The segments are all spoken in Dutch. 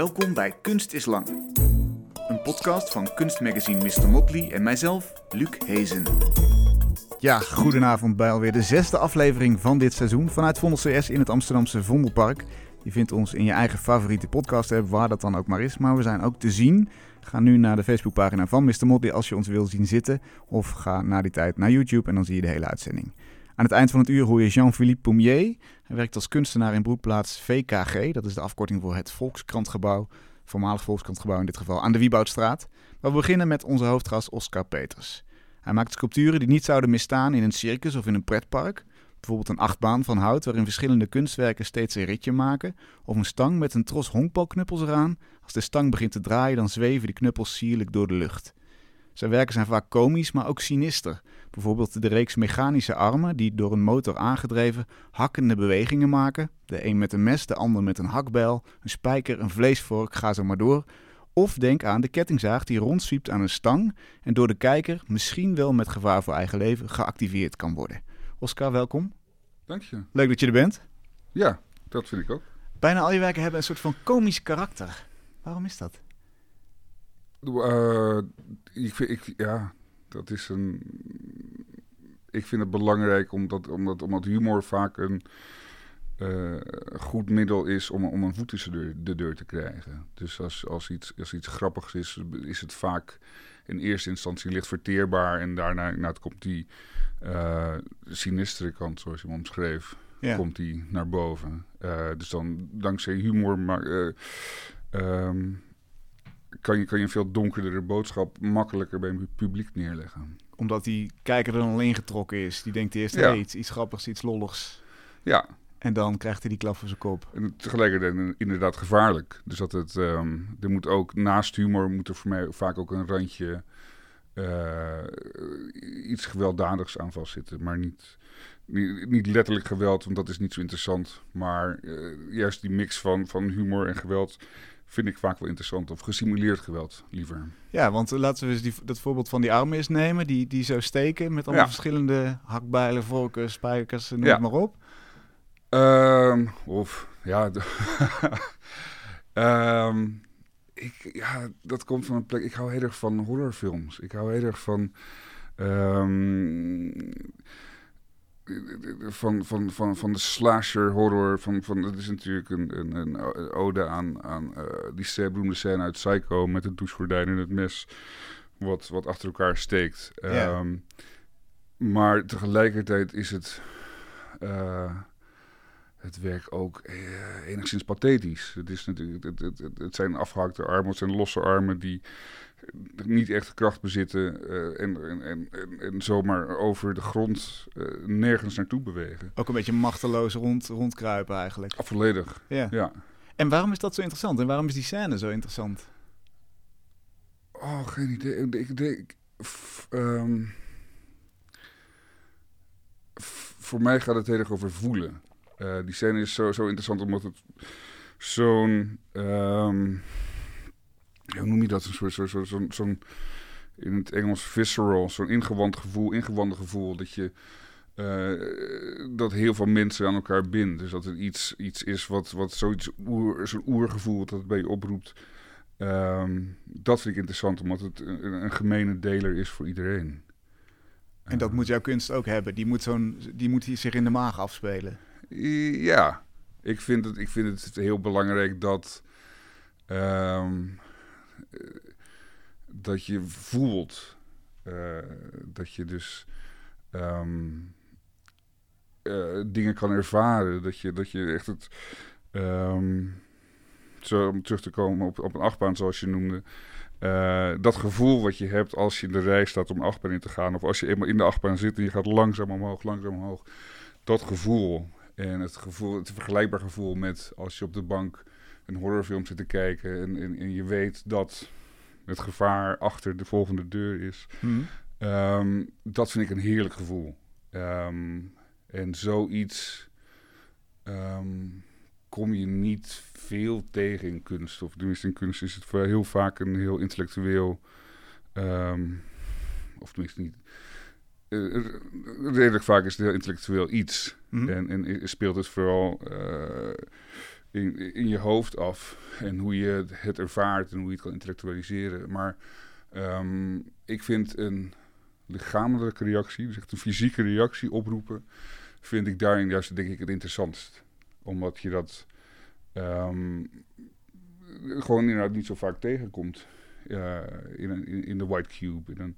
Welkom bij Kunst is Lang. Een podcast van kunstmagazine Mr. Motley en mijzelf, Luc Hezen. Ja, goedenavond bij alweer de zesde aflevering van dit seizoen vanuit Vondel CS in het Amsterdamse Vondelpark. Je vindt ons in je eigen favoriete podcast waar dat dan ook maar is. Maar we zijn ook te zien. Ga nu naar de Facebookpagina van Mr. Motley als je ons wil zien zitten. Of ga na die tijd naar YouTube en dan zie je de hele uitzending. Aan het eind van het uur hoor je Jean-Philippe Pommier. Hij werkt als kunstenaar in broedplaats VKG. Dat is de afkorting voor het Volkskrantgebouw. Voormalig Volkskrantgebouw in dit geval, aan de Wieboudstraat. Maar we beginnen met onze hoofdgast Oscar Peters. Hij maakt sculpturen die niet zouden misstaan in een circus of in een pretpark. Bijvoorbeeld een achtbaan van hout waarin verschillende kunstwerken steeds een ritje maken. Of een stang met een tros honkbalknuppels eraan. Als de stang begint te draaien, dan zweven die knuppels sierlijk door de lucht. Zijn werken zijn vaak komisch, maar ook sinister. Bijvoorbeeld de reeks mechanische armen die door een motor aangedreven hakkende bewegingen maken. De een met een mes, de ander met een hakbijl, een spijker, een vleesvork, ga zo maar door. Of denk aan de kettingzaag die rondzwiept aan een stang en door de kijker, misschien wel met gevaar voor eigen leven, geactiveerd kan worden. Oscar, welkom. Dank je. Leuk dat je er bent. Ja, dat vind ik ook. Bijna al je werken hebben een soort van komisch karakter. Waarom is dat? Uh, ik, vind, ik, ja, dat is een. Ik vind het belangrijk omdat, omdat, omdat humor vaak een uh, goed middel is om, om een voet tussen de, de deur te krijgen. Dus als, als, iets, als iets grappigs is, is het vaak in eerste instantie licht verteerbaar. En daarna nou, komt die uh, sinistere kant, zoals je hem omschreef, ja. komt die naar boven. Dus dan dankzij humor. Maar, um, kan je, kan je een veel donkerdere boodschap makkelijker bij een publiek neerleggen. Omdat die kijker er dan al ingetrokken is. Die denkt eerst, ja. iets, iets grappigs, iets lolligs. Ja. En dan krijgt hij die klap voor zijn kop. En tegelijkertijd inderdaad gevaarlijk. Dus dat het, um, er moet ook naast humor moet er voor mij vaak ook een randje uh, iets gewelddadigs aan vastzitten. Maar niet, niet, niet, letterlijk geweld, want dat is niet zo interessant. Maar uh, juist die mix van, van humor en geweld vind ik vaak wel interessant. Of gesimuleerd geweld, liever. Ja, want laten we eens die, dat voorbeeld van die armen eens nemen. Die, die zo steken met allemaal ja. verschillende hakbijlen, vorken, spijkers, noem ja. het maar op. Um, of, ja... um, ik, ja, dat komt van een plek... Ik hou heel erg van horrorfilms. Ik hou heel erg van... Um, van, van, van, van de slasher horror. Van, van, dat is natuurlijk een, een, een ode aan, aan uh, die beroemde scène uit Psycho met het douchegordijn en het mes wat, wat achter elkaar steekt. Um, maar tegelijkertijd is het, uh, het werk ook uh, enigszins pathetisch. Het, is natuurlijk, het, het, het, het zijn afgehakte armen, het zijn losse armen die niet echt kracht bezitten uh, en, en, en, en, zomaar over de grond uh, nergens naartoe bewegen. Ook een beetje machteloos rond, rondkruipen eigenlijk. Ah, volledig, ja. ja. En waarom is dat zo interessant? En waarom is die scène zo interessant? Oh, geen idee. Ik denk... Um, voor mij gaat het heel erg over voelen. Uh, die scène is zo, zo interessant omdat het zo'n... Um, hoe noem je dat? Een soort, soort, soort, zo'n, zo in het Engels visceral, zo'n ingewand gevoel, ingewanden gevoel, dat je uh, dat heel veel mensen aan elkaar bindt. Dus dat het iets, iets is wat, wat zoiets oer, zo'n oergevoel dat het bij je oproept. Um, dat vind ik interessant, omdat het een, een gemene deler is voor iedereen. En dat uh, moet jouw kunst ook hebben. Die moet, zo'n, die moet zich in de maag afspelen. Ja, ik vind het, ik vind het heel belangrijk dat. Um, dat je voelt. Uh, dat je dus um, uh, dingen kan ervaren. Dat je, dat je echt het. Um, zo om terug te komen op, op een achtbaan, zoals je noemde. Dat gevoel wat je hebt als je in de rij staat om achtbaan in te gaan. Of als je eenmaal in de achtbaan zit en je gaat langzaam omhoog, langzaam omhoog. Dat gevoel. En het gevoel, het vergelijkbaar gevoel met als je op de bank een horrorfilm zit te kijken. En, en, en je weet dat het gevaar achter de volgende deur is. Hmm. Um, dat vind ik een heerlijk gevoel. Um, en zoiets um, kom je niet veel tegen in kunst. Of tenminste in kunst is het heel vaak een heel intellectueel... of tenminste niet... Uh, redelijk vaak is het heel intellectueel iets. Hmm. En, en speelt het vooral... Uh, in, in je hoofd af. En hoe je het ervaart en hoe je het kan intellectualiseren. Maar ehm, ik vind een lichamelijke reactie, dus echt een fysieke reactie oproepen, vind ik daarin juist denk ik het interessantst. Omdat je dat um, gewoon inderdaad niet zo vaak tegenkomt. Uh, in, in, de White Cube, in een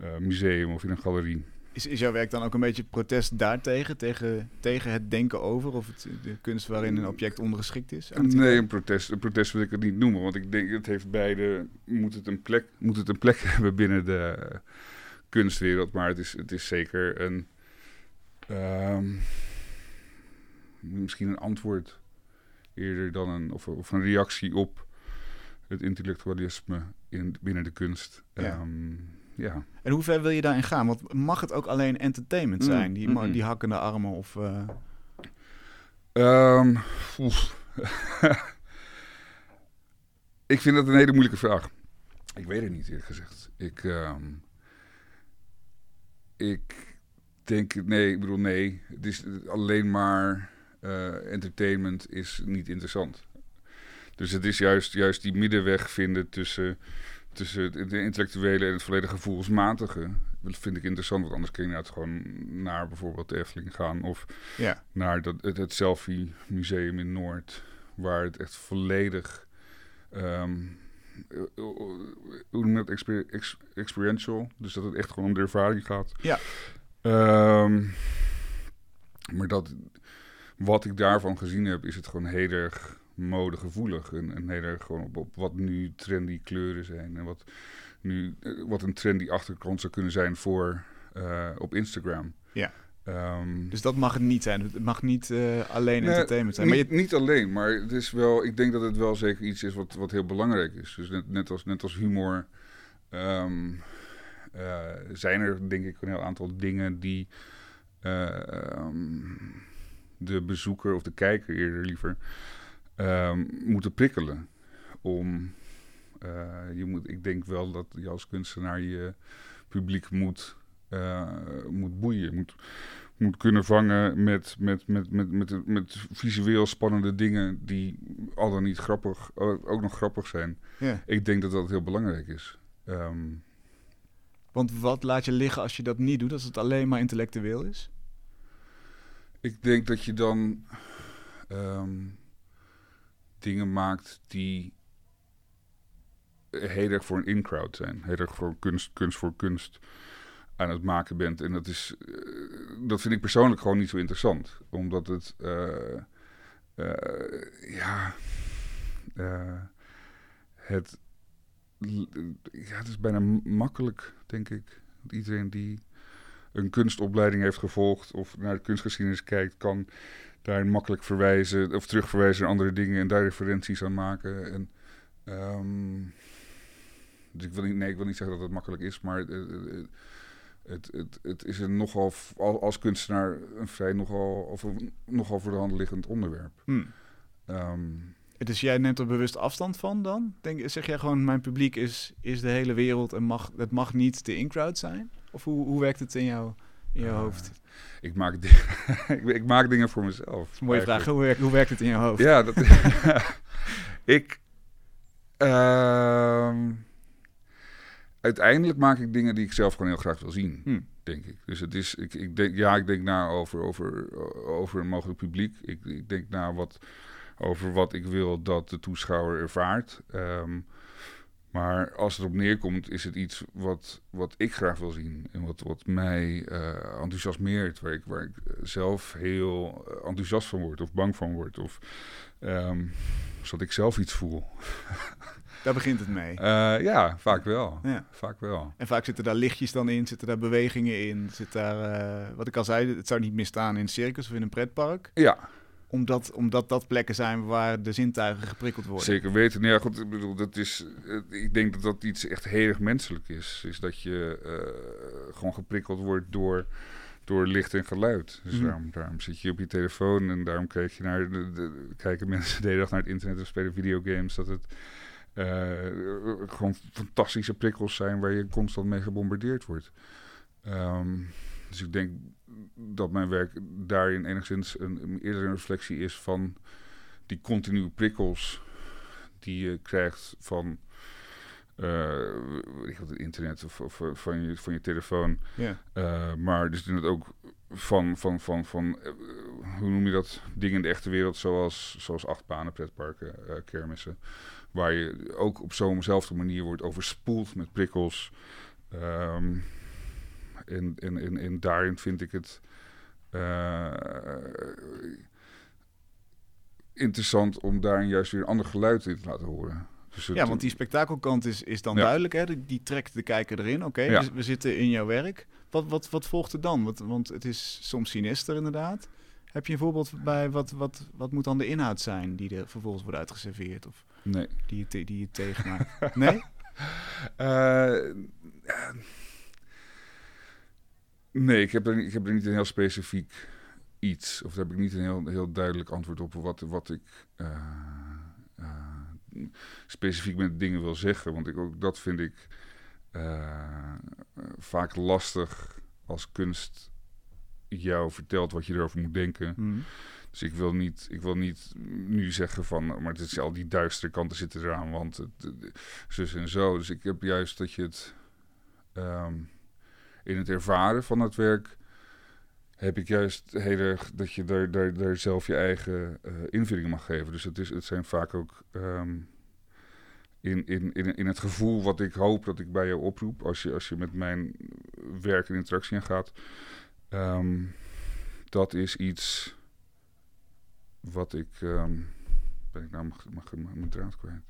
uh, museum of in een galerie. Is, is jouw werk dan ook een beetje protest daartegen? Tegen, tegen het denken over? Of het, de kunst waarin een object ondergeschikt is? Nee, een protest, een protest wil ik het niet noemen. Want ik denk, het heeft beide... Moet het een plek, moet het een plek hebben binnen de kunstwereld. Maar het is, het is zeker een... Um, misschien een antwoord eerder dan een... Of, of een reactie op het intellectualisme in, binnen de kunst. Ja. Um, ja. En hoe ver wil je daarin gaan? Want mag het ook alleen entertainment zijn, mm, die, mm, die hakkende armen of... Uh... Um, ik vind dat een hele moeilijke vraag. Ik weet het niet, eerlijk gezegd. Ik, um, ik denk, nee, ik bedoel, nee. Het is alleen maar uh, entertainment is niet interessant. Dus het is juist, juist die middenweg vinden tussen tussen het intellectuele en het volledig gevoelsmatige. Dat vind ik interessant, want anders kun je het gewoon naar bijvoorbeeld de Efteling gaan. Of ja. naar dat, het, het Selfie Museum in Noord, waar het echt volledig... Um, hoe noem je dat? Ex experiential. Dus dat het echt gewoon om de ervaring gaat. Ja. Um, maar dat, wat ik daarvan gezien heb, is het gewoon heel erg modegevoelig. En, en heel erg gewoon op, wat nu trendy kleuren zijn. En wat, nu, eh, wat een trendy achtergrond zou kunnen zijn voor uh, op Instagram. Ja. Um, dus dat mag het niet zijn. Het mag niet uh, alleen entertainment zijn. Niet, maar je... niet alleen, maar het is wel. Ik denk dat het wel zeker iets is wat, wat heel belangrijk is. Dus net, net als, net als humor. Um, uh, zijn er denk ik een heel aantal dingen die um, de bezoeker of de kijker eerder liever um, moeten prikkelen. Om, uh, je moet, ik denk wel dat je als kunstenaar je publiek moet, uh, moet boeien. Moet, moet kunnen vangen met, met, met, met, met, met visueel spannende dingen die al dan niet grappig, ook nog grappig zijn. Ja. Ik denk dat dat heel belangrijk is. Um, Want wat laat je liggen als je dat niet doet, als het alleen maar intellectueel is? Ik denk dat je dan um, dingen maakt die heel erg voor een in-crowd zijn. Heel erg voor kunst, kunst voor kunst aan het maken bent. En dat, is, uh, dat vind ik persoonlijk gewoon niet zo interessant. Omdat het, uh, uh, ja, het, ja, het is bijna makkelijk, denk ik. Iedereen die een kunstopleiding heeft gevolgd of naar de kunstgeschiedenis kijkt, kan daar makkelijk verwijzen of terugverwijzen naar andere dingen en daar referenties aan maken. En, um, dus ik wil niet, nee, ik wil niet zeggen dat het makkelijk is, maar het, het, het, het is een nogal als kunstenaar een vrij nogal, of een nogal voor de hand liggend onderwerp. Hmm. Um, dus jij neemt er bewust afstand van dan? Denk, zeg jij gewoon, mijn publiek is, is de hele wereld en mag, het mag niet de in-crowd zijn? Of hoe, hoe werkt het in, jou, in jouw uh, hoofd? Ik maak, ik, ik, maak dingen voor mezelf. Dat is een mooie vraag. Hoe werkt, hoe werkt het in je hoofd? Ja, dat, ik... Uh, uiteindelijk maak ik dingen die ik zelf gewoon heel graag wil zien, hmm. denk ik. Dus het is, ik, ik denk, ja, ik denk na over, over, over een mogelijk publiek. Ik, ik denk na wat, over wat ik wil dat de toeschouwer ervaart. Um, maar als het op neerkomt, is het iets wat, wat ik graag wil zien. En wat, wat mij uh, enthousiasmeert. Waar ik, waar ik zelf heel eh, enthousiast van word. Of bang van word. Of um, zodat ik zelf iets voel. Daar begint het mee. Uh, ja, vaak wel. Ja. Vaak wel. En vaak zitten daar lichtjes dan in, zitten daar bewegingen in. Zit daar, wat ik al zei, het zou niet misstaan in een circus of in een pretpark. Ja, omdat, omdat dat plekken zijn waar de zintuigen geprikkeld worden. Zeker weten. Nou ja, goed, ik bedoel, dat is, eh, ik denk dat dat iets echt heel erg menselijk is. Is dat je uh, gewoon geprikkeld wordt door, door licht en geluid. Dus mm. daarom, daarom zit je op je telefoon en daarom kijk je naar de, kijken mensen de hele dag naar het internet of spelen videogames. Dat het uh, gewoon fantastische prikkels zijn waar je constant mee gebombardeerd wordt. Um, dus ik denk dat mijn werk daarin enigszins een, eerder een reflectie is van die continue prikkels die je krijgt van uh, het internet of, of, van, je, van je telefoon. Yeah. maar dus het ook van, van, van, van hoe noem je dat, dingen in de echte wereld, zoals, zoals achtbanen, pretparken, kermissen. Waar je ook op zo'nzelfde manier wordt overspoeld met prikkels. Um, en, en, en, en daarin vind ik het uh, interessant om daarin juist weer een ander geluid in te laten horen. Dus ja, want die spektakelkant is, is dan duidelijk. Hè? Die, die, trekt de kijker erin. Oké, okay, we, we, zitten in jouw werk. Wat, wat, wat volgt er dan? Want, want het is soms sinister inderdaad. Heb je een voorbeeld bij wat, wat, wat moet dan de inhoud zijn die er vervolgens wordt uitgeserveerd? Of nee. die, je, die je tegenmaakt? nee? Uh, nee, ik heb, er, ik heb er niet een heel specifiek iets. Of heb ik niet een heel, heel duidelijk antwoord op wat, wat ik uh, uh, specifiek met dingen wil zeggen. Want ik, ook dat vind ik vaak lastig als kunst jou vertelt wat je erover moet denken. Mhm. Dus ik wil, niet, ik wil niet nu zeggen van, maar het is al die duistere kanten zitten eraan, want het, zus en zo. Dus ik heb juist dat je het ehm, in het ervaren van het werk heb ik juist heel erg dat je daar, daar, daar zelf je eigen uh, invulling mag geven. Dus het, is, het zijn vaak ook ehm, in, in, in, in het gevoel wat ik hoop dat ik bij jou oproep als je, als je met mijn werk in interactie gaat. Um, dat is iets wat ik. Um, ben ik nou mag, mag, mijn draad kwijt.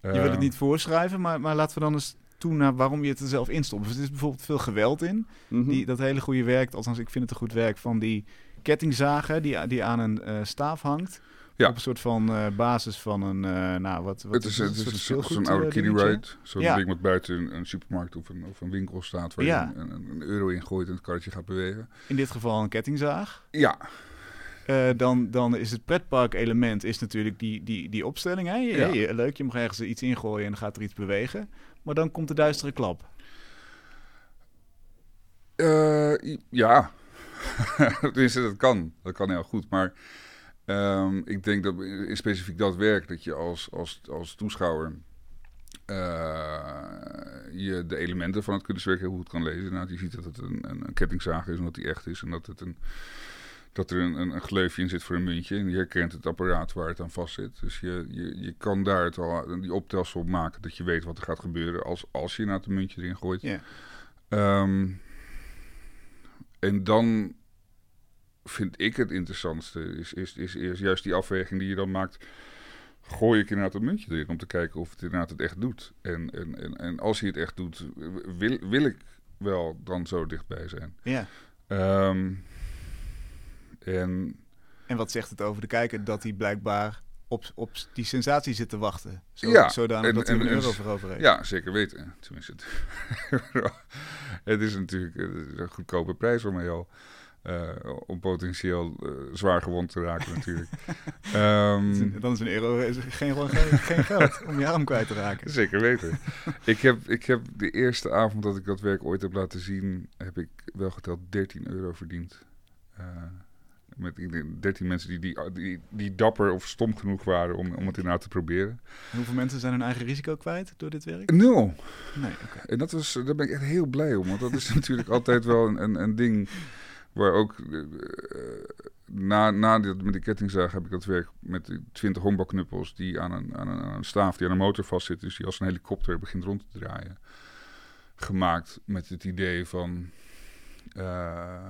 Je wil het niet voorschrijven, maar, maar laten we dan eens toe naar waarom je het er zelf instopt. Dus er is bijvoorbeeld veel geweld in. Mm die, dat hele goede werk, althans ik vind het een goed werk, van die kettingzagen die, die aan een uh, staaf hangt. Ja. Op een soort van uh, basis van een, uh, nou wat, wat het is, het is, een zo'n oude kiddie ride. Zo'n ja. ding wat buiten een, een, supermarkt of een, of een winkel staat waar ja. je een, een, euro in gooit en het karretje gaat bewegen. In dit geval een kettingzaag. Ja. Uh, dan, dan is het pretpark element is natuurlijk die, die, die opstelling. Hè? Ja. Leuk, je mag ergens iets ingooien en dan gaat er iets bewegen. Maar dan komt de duistere klap. ja, dus dat kan. Dat kan heel goed. Maar Um, ik denk dat in specifiek dat werk, dat je als, als, als toeschouwer uh, je de elementen van het kunstwerk heel goed kan lezen. Nou, je ziet dat het een, een, een kettingzaag is en dat die echt is. En dat, het een, dat er een, een, een gleufje in zit voor een muntje. En je herkent het apparaat waar het aan vast zit. Dus je, je, je kan daar het al, die optelsel op maken dat je weet wat er gaat gebeuren als, als je na het muntje erin gooit. Yeah. Um, en dan vind ik het interessantste, is, is, is, is, juist die afweging die je dan maakt. Gooi ik inderdaad een muntje erin om te kijken of het inderdaad het echt doet. En, en, en, en als hij het echt doet, wil, wil ik wel dan zo dichtbij zijn. Ja. Um, en, en wat zegt het over de kijker dat hij blijkbaar op, op die sensatie zit te wachten. Zo, ja, zodanig dat hij een euro voor over heeft. Ja, zeker weten. Tenminste, het, het is natuurlijk een goedkope prijs voor mij al. Uh, om potentieel uh, zwaar gewond te raken natuurlijk. um, dan is een euro geen, geen, geen geld om je arm kwijt te raken. Zeker weten. ik, heb, ik heb de eerste avond dat ik dat werk ooit heb laten zien, heb ik wel geteld 13 euro verdiend. Uh, met 13 mensen die, die, die, die, dapper of stom genoeg waren om, om het inderdaad te proberen. En hoeveel mensen zijn hun eigen risico kwijt door dit werk? Nul. Nee, okay. En dat was, daar ben ik echt heel blij om, want dat is natuurlijk altijd wel een, een, een ding Waar ook uh, na, na dit, met de kettingzaag heb ik dat werk met die 20 honkbalknuppels die aan een, aan, een, aan een staaf die aan een motor vastzit, dus die als een helikopter begint rond te draaien. Gemaakt met het idee van. Uh,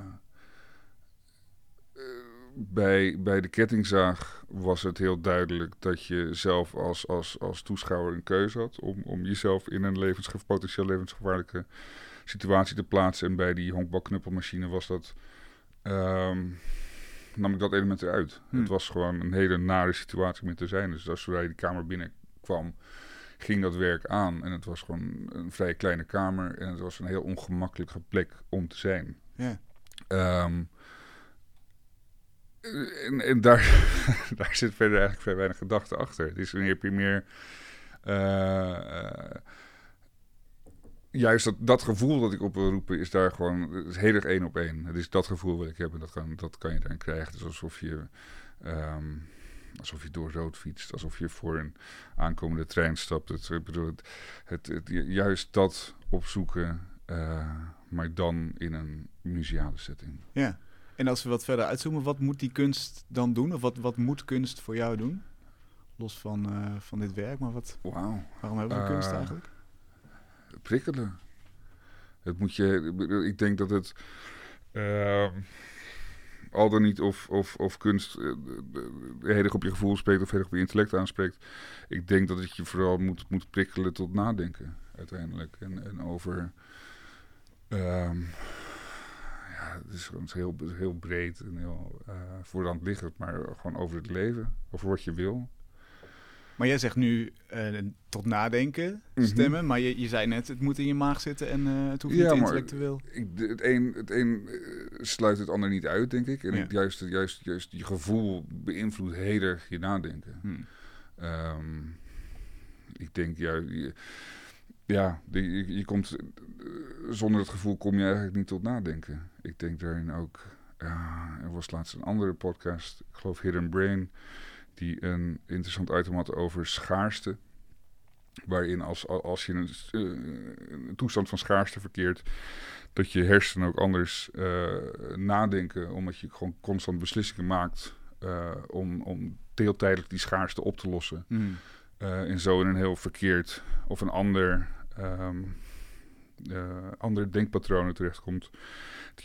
bij, bij de kettingzaag was het heel duidelijk dat je zelf als, als, als toeschouwer een keuze had om, om jezelf in een levensgev potentieel levensgevaarlijke situatie te plaatsen. En bij die honkbalknuppelmachine was dat um, nam ik dat element eruit. Hm. Het was gewoon een hele nare situatie om te zijn. Dus als zodra je die kamer binnenkwam, ging dat werk aan. En het was gewoon een vrij kleine kamer. En het was een heel ongemakkelijke plek om te zijn. Ja. Um, en, en daar, daar zit verder eigenlijk vrij weinig gedachte achter. Het is wanneer je meer... Uh, juist dat, dat gevoel dat ik op wil roepen is daar gewoon is heel erg één op één. Het is dat gevoel wat ik heb en dat kan, dat kan je dan krijgen. Alsof je um, alsof je door rood fietst, alsof je voor een aankomende trein stapt. Het, het, het, juist dat opzoeken, uh, maar dan in een museale setting. Ja, en als we wat verder uitzoomen, wat moet die kunst dan doen? Of wat, wat moet kunst voor jou doen? Los van, uh, van dit werk, maar wat, wow. waarom hebben we kunst eigenlijk? Prikkelen. Het moet je, ik denk dat het uh, al dan niet of, of, of kunst uh, heel erg op je gevoel spreekt of heel erg op je intellect aanspreekt. Ik denk dat het je vooral moet, moet prikkelen tot nadenken uiteindelijk. En, en over. Um, ja, het is gewoon heel, heel breed en heel uh, voor de hand liggend, maar gewoon over het leven, over wat je wil. Maar jij zegt nu uh, tot nadenken mhm. stemmen, maar je, je zei net, het moet in je maag zitten en uh, het hoeft ja, niet intellectueel. Ik, het een, het een sluit het ander niet uit, denk ik. En ja. juist, juist, juist je gevoel beïnvloedt heel erg je nadenken. Hmm. Um, ik denk, ja, ja je, komt, zonder het gevoel kom je eigenlijk niet tot nadenken. Ik denk daarin ook, er was laatst een andere podcast, ik geloof Hidden Brain die een interessant item had over schaarste. Waarin als, als je een, uh, een toestand van schaarste verkeert, dat je hersenen ook anders uh, nadenken, omdat je gewoon constant beslissingen maakt uh, om, om deeltijdelijk die schaarste op te lossen. Mm. en zo in een heel verkeerd of een ander, um, andere denkpatronen terechtkomt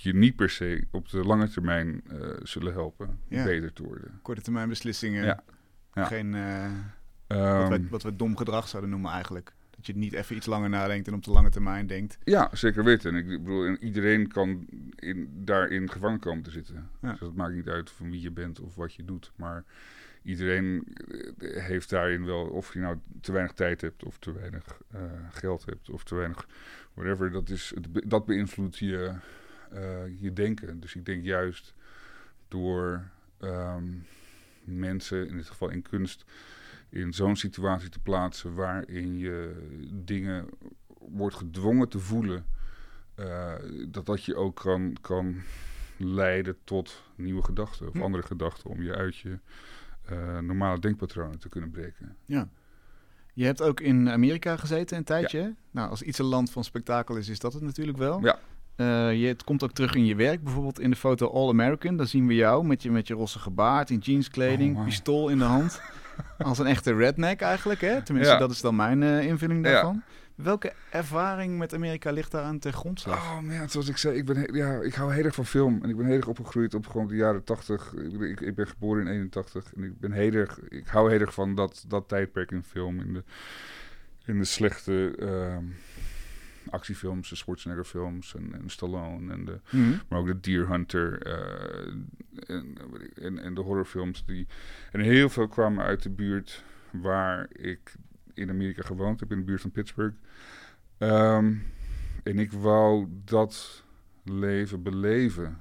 je niet per se op de lange termijn uh, zullen helpen beter te worden. Korte termijn beslissingen. Ja. ja. Geen, uh, wat, wij, wat we dom gedrag zouden noemen eigenlijk. Dat je niet even iets langer nadenkt en op de lange termijn denkt. Ja, zeker weten. En ik bedoel, iedereen kan in, daarin gevangen komen te zitten. Dus dat maakt niet uit van wie je bent of wat je doet. Maar iedereen eh, heeft daarin wel, of je nou te weinig tijd hebt, of te weinig uh, geld hebt, of te weinig whatever. Dat, is, dat beïnvloedt je uh, je denken. Dus ik denk juist door um, mensen, in dit geval in kunst, in zo'n situatie te plaatsen waarin je dingen wordt gedwongen te voelen, uh, dat dat je ook kan, kan leiden tot nieuwe gedachten of hm. andere gedachten om je uit je uh, normale denkpatronen te kunnen breken. Ja. Je hebt ook in Amerika gezeten een tijdje. Nou, als iets een land van spektakel is, is dat het natuurlijk wel. Ja. Uh, je, het komt ook terug in je werk. Bijvoorbeeld in de foto All American. Dan zien we jou met je, met je rossige baard, in jeanskleding, oh, pistool in de hand. Als een echte redneck eigenlijk, hè? Tenminste, dat is dan mijn uh, invulling daarvan. Welke ervaring met Amerika ligt daar aan ten grondslag? Oh man, zoals ik zei, ik, ben, ja, ik hou heel erg van film. En ik ben heel erg opgegroeid op gewoon de jaren 80. Ik, ik, ben geboren in 81. En ik ben heel erg, ik hou heel erg van dat, dat tijdperk in film. In de, in de slechte... Uh, actiefilms, de Schwarzenegger-films en, en Stallone. En de, mhm. Maar ook de Deer Hunter uh, en, en, en, de horrorfilms. Die, en heel veel kwamen uit de buurt waar ik in Amerika gewoond heb, in de buurt van Pittsburgh. Um, en ik wou dat leven beleven.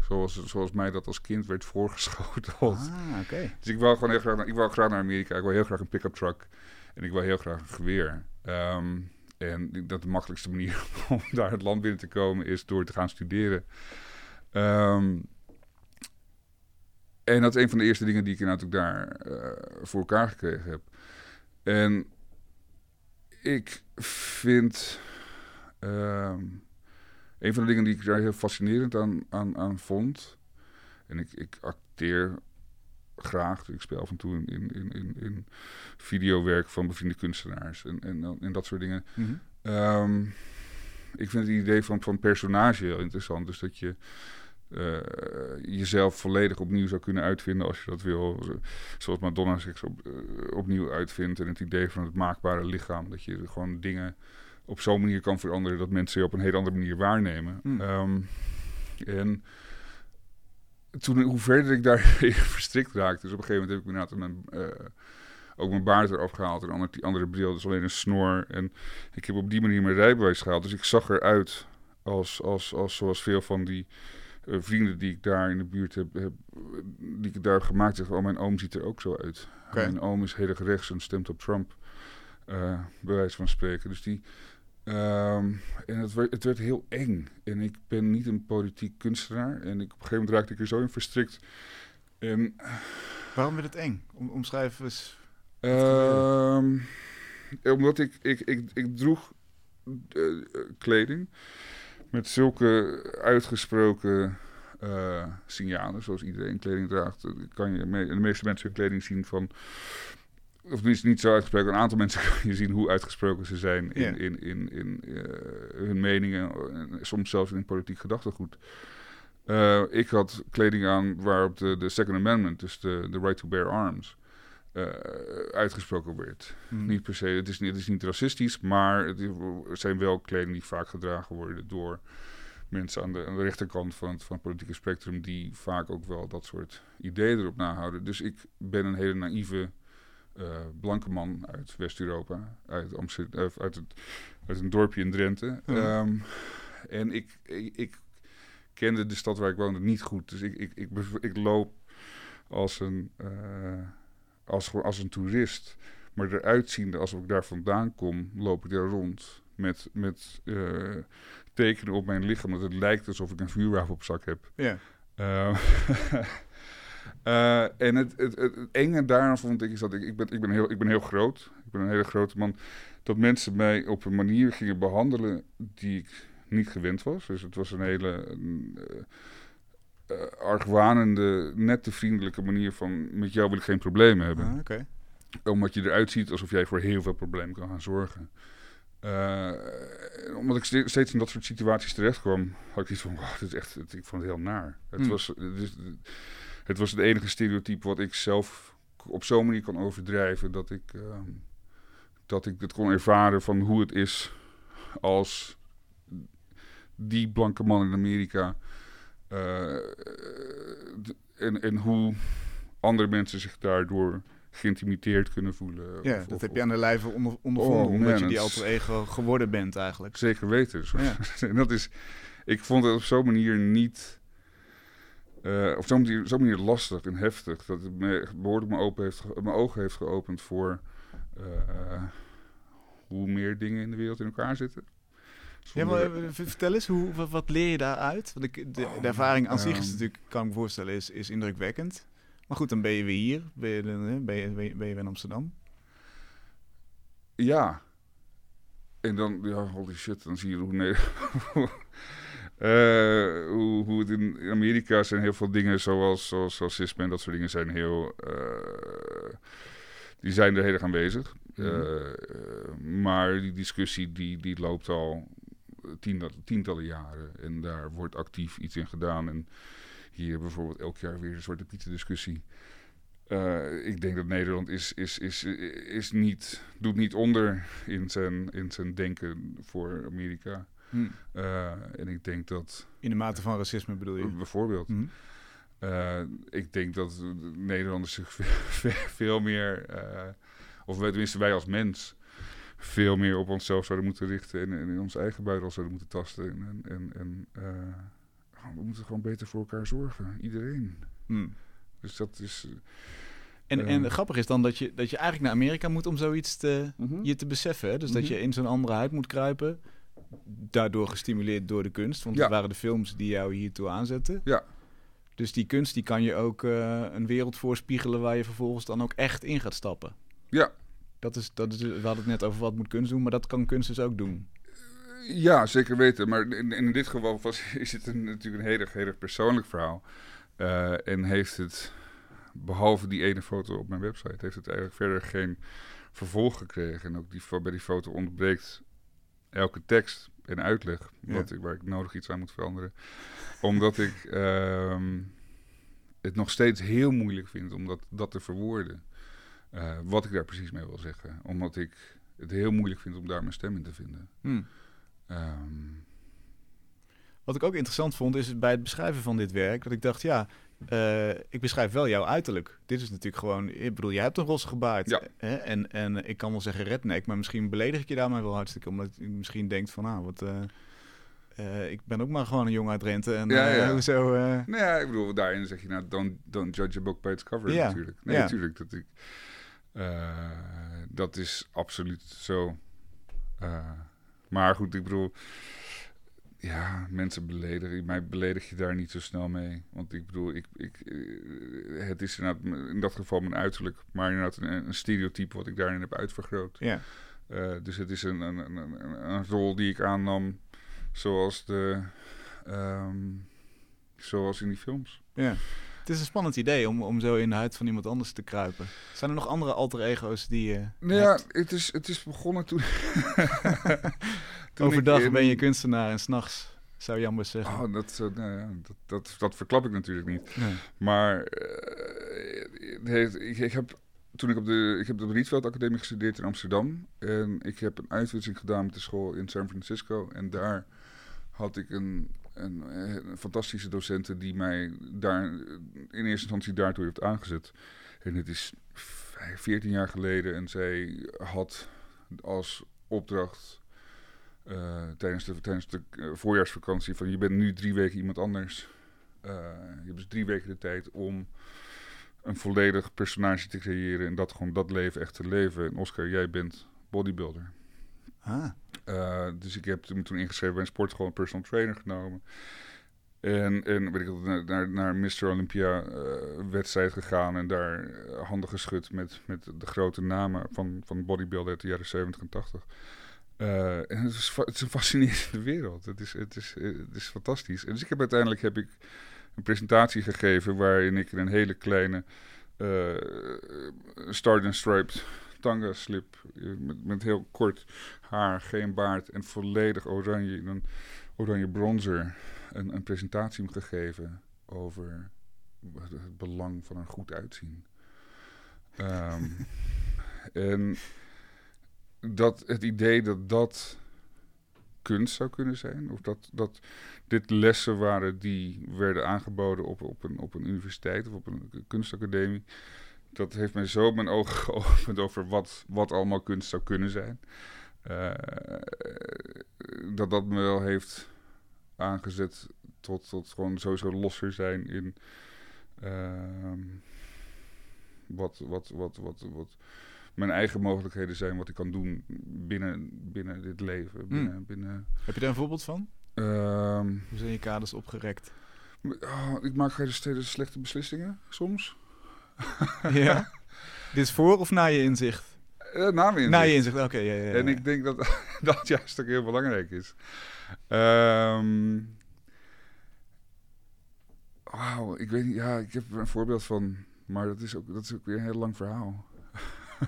Zoals, zoals mij dat als kind werd voorgeschoteld. Ah, okay. Dus ik wou gewoon heel graag, naar, ik wou graag naar Amerika. Ik wou heel graag een pick-up truck. En ik wou heel graag een geweer. Um, en dat de makkelijkste manier om daar het land binnen te komen is door te gaan studeren. Um, en dat is een van de eerste dingen die ik natuurlijk daar uh, voor elkaar gekregen heb. En ik vind. Um, een van de dingen die ik daar heel fascinerend aan, aan, aan vond. En ik, ik acteer graag. Ik speel af en toe in, in, in, in videowerk van bevriende kunstenaars en, en, en dat soort dingen. Mhm. Ehm, ik vind het idee van, van personage heel interessant. Dus dat je uh, jezelf volledig opnieuw zou kunnen uitvinden als je dat wil. Zoals Madonna zich op, uh, opnieuw uitvindt. En het idee van het maakbare lichaam. Dat je gewoon dingen op zo'n manier kan veranderen dat mensen je op een hele andere manier waarnemen. Mm. Um, en toen, hoe verder ik daar verstrikt raakte, dus op een gegeven moment heb ik inderdaad mijn, uh, ook mijn baard eraf gehaald en die andere bril, dus alleen een snor. En ik heb op die manier mijn rijbewijs gehaald. Dus ik zag eruit als, als, als zoals veel van die uh, vrienden die ik daar in de buurt heb, heb die ik daar heb gemaakt, zeggen, oh mijn oom ziet er ook zo uit. Okay. Mijn oom is heel erg rechts en stemt op Trump, uh, bij wijze van spreken. Dus die Um, en het werd, het werd heel eng. En ik ben niet een politiek kunstenaar. En ik, op een gegeven moment raakte ik er zo in verstrikt. En, Waarom werd het eng? Om, omschrijf eens. Ehm, omdat ik, ik, ik, ik droeg uh, kleding met zulke uitgesproken uh, signalen, zoals iedereen kleding draagt. Kan je de meeste mensen hun kleding zien van of tenminste niet zo uitgesproken. Een aantal mensen kan je zien hoe uitgesproken ze zijn in, in, in, in uh, hun meningen. En soms zelfs in politiek gedachtegoed. Uh, ik had kleding aan waarop de, de Second Amendment, dus de, de right to bear arms, uh, uitgesproken werd. Hmm. Niet per se, het is, het is niet racistisch, maar het zijn wel kleding die vaak gedragen worden door mensen aan de, aan de rechterkant van het, van het politieke spectrum, die vaak ook wel dat soort ideeën erop nahouden. Dus ik ben een hele naïeve uh, blanke man uit West-Europa, uit, Amsterdam, uh, uit, het, uit een dorpje in Drenthe. Um, en ik, ik, ik, kende de stad waar ik woonde niet goed. Dus ik, ik, ik, ik loop als een, uh, als, als een toerist. Maar eruit ziende alsof ik daar vandaan kom, loop ik daar rond met, met tekenen op mijn lichaam. Dat het lijkt alsof ik een vuurwapen op zak heb. Ja. Uh, en het, het, het, enge daaraan vond ik is dat ik, ik, ben, ik, ben heel, ik ben heel groot. Ik ben een hele grote man. Dat mensen mij op een manier gingen behandelen die ik niet gewend was. Dus het was een hele uh, argwanende, nette, vriendelijke manier van... met jou wil ik geen problemen hebben. Ah, okay. Omdat je eruit ziet alsof jij voor heel veel problemen kan gaan zorgen. Uh, omdat ik steeds in dat soort situaties terecht kwam, had ik iets van, wow, dit is echt, ik vond het heel naar. Het hmm. was, het, het was het enige stereotype wat ik zelf op zo'n manier kan overdrijven dat ik, ehm, dat ik het kon ervaren van hoe het is als die blanke man in Amerika. Uh, en, en hoe andere mensen zich daardoor geïntimideerd kunnen voelen. Ja, dat heb je aan de lijve onder, ondervonden, oh, omdat je die alter ego geworden bent eigenlijk. Zeker weten. Ja. en dat is, ik vond het op zo'n manier niet uh, op zo'n manier, zo manier lastig en heftig. Dat het me behoorlijk mijn, open heeft, mijn ogen heeft geopend voor uh, hoe meer dingen in de wereld in elkaar zitten. Ja, maar, eh, vertel eens, hoe, wat, wat, leer je daaruit? Want ik, de, de ervaring aan zich is ehm. natuurlijk, kan ik me voorstellen, is, is indrukwekkend. Maar goed, dan ben je weer hier. Ben je, ben je, ben je, ben je weer in Amsterdam? Ja. En dan, ja, holy shit, dan zie je hoe... Nee, Uh, hoe, hoe het in Amerika zijn heel veel dingen zoals, zoals racisme en dat soort dingen zijn heel... Uh, die zijn er heel erg aanwezig. Mm -hmm. maar die discussie die, die loopt al tientallen jaren. En daar wordt actief iets in gedaan. En hier bijvoorbeeld elk jaar weer een Zwarte Pieten discussie. Uh, ik denk dat Nederland is, is, is, is niet, doet niet onder in zijn, in zijn denken voor Amerika. Hm. Uh, en ik denk dat... In de mate van racisme bedoel je? Bijvoorbeeld. Hm. Uh, ik denk dat Nederlanders zich veel, veel meer, of tenminste wij als mens, veel meer op onszelf zouden moeten richten en, en in ons eigen buidel zouden moeten tasten. En, en, en we moeten gewoon beter voor elkaar zorgen, iedereen. Hm. Dus dat is... En, en grappig is dan dat je, dat je eigenlijk naar Amerika moet om zoiets te, mhm. je te beseffen. Hè? Dus dat mhm. je in zo'n andere huid moet kruipen daardoor gestimuleerd door de kunst. Want het waren de films die jou hiertoe aanzetten. Ja. Dus die kunst die kan je ook uh, een wereld voorspiegelen waar je vervolgens dan ook echt in gaat stappen. Ja. Dat is, dat is, we hadden het net over wat moet kunst doen, maar dat kan kunst dus ook doen. Ja, zeker weten. Maar in, in dit geval was, is het een, natuurlijk een heel erg, heel erg persoonlijk verhaal. Uh, en heeft het, behalve die ene foto op mijn website, heeft het eigenlijk verder geen vervolg gekregen. En ook die, bij die foto ontbreekt elke tekst en uitleg wat ik, waar ik nodig iets aan moet veranderen. Omdat ik ehm, het nog steeds heel moeilijk vind om dat, dat te verwoorden. Uh, wat ik daar precies mee wil zeggen. Omdat ik het heel moeilijk vind om daar mijn stem in te vinden. Hmm. Um, wat ik ook interessant vond, is bij het beschrijven van dit werk, dat ik dacht, ja, uh, ik beschrijf wel jouw uiterlijk. Dit is natuurlijk gewoon, ik bedoel, jij hebt een roze gebaard. Ja. Hè? En, en ik kan wel zeggen redneck, maar misschien beledig ik je daarmee wel hartstikke. Omdat je misschien denkt van, nou, wat... Uh, uh, ik ben ook maar gewoon een jongen uit Rente. En ja, ja. hoezo... Nou ja, ik bedoel, daarin zeg je nou, don't, don't judge a book by its cover ja. natuurlijk. Nee, natuurlijk. Dat, ik, dat is absoluut zo. maar goed, ik bedoel Ja, mensen beledigen. Mij beledig je daar niet zo snel mee. Want ik bedoel, ik, ik, eh, het is inderdaad in dat geval mijn uiterlijk, maar inderdaad een, een stereotype wat ik daarin heb uitvergroot. Ja. Uh, dus het is een, een, een, een, rol die ik aannam zoals, de, um, zoals in die films. Ja. Het is een spannend idee om, om zo in de huid van iemand anders te kruipen. Zijn er nog andere alter ego's die je. Nou ja, het is, het is begonnen toen. toen Overdag ben je kunstenaar en s'nachts zou Jambus zeggen. Oh, dat, uh, nou ja, dat, dat, dat, verklap ik natuurlijk niet. Nee. Maar uh, ik, ik, heb toen ik op de, ik heb de Rietveld Academie gestudeerd in Amsterdam. En ik heb een uitwisseling gedaan met de school in San Francisco. En daar had ik een een, een, fantastische docenten die mij daar in eerste instantie daartoe heeft aangezet. En het is 14 jaar geleden en zij had als opdracht uh, tijdens de, tijdens de voorjaarsvakantie van je bent nu drie weken iemand anders. Je hebt dus drie weken de tijd om een volledig personage te creëren en dat gewoon dat leven echt te leven. En Oscar, jij bent bodybuilder. Ah. Uh, dus ik heb me toen ingeschreven bij een sportschool een personal trainer genomen. En, en weet ik, naar, naar, Mr. Olympia uh, wedstrijd gegaan en daar uh, handen geschud met, met de grote namen van, van bodybuilder uit de jaren 70 en 80. en het is, een fascinerende wereld. Het is, het, is, het is fantastisch. En dus ik heb uiteindelijk heb ik een presentatie gegeven waarin ik in een hele kleine uh, and Striped tanga slip met, met heel kort haar, geen baard en volledig oranje, een oranje bronzer, een, een presentatie gegeven over het belang van een goed uitzien. Um, en dat het idee dat dat kunst zou kunnen zijn, of dat, dat dit lessen waren die werden aangeboden op, op, een, op een universiteit of op een kunstacademie, dat heeft mij zo mijn ogen geopend over wat, wat allemaal kunst zou kunnen zijn. Uh, dat dat me wel heeft aangezet tot, tot gewoon sowieso losser zijn in uh, wat, wat, wat, wat, wat mijn eigen mogelijkheden zijn, wat ik kan doen binnen, binnen dit leven. Hmm. Binnen, binnen... Heb je daar een voorbeeld van? Um, Hoe zijn je kaders opgerekt? Oh, ik maak steeds slechte beslissingen soms. Ja? Dit is voor of na je inzicht? Uh, na mijn inzicht. Na je inzicht, oké. ja, ja, En ik denk dat dat juist ook heel belangrijk is. Um, Wauw, ik weet niet, ja, ik heb er een voorbeeld van, maar dat is ook, dat is ook weer een heel lang verhaal.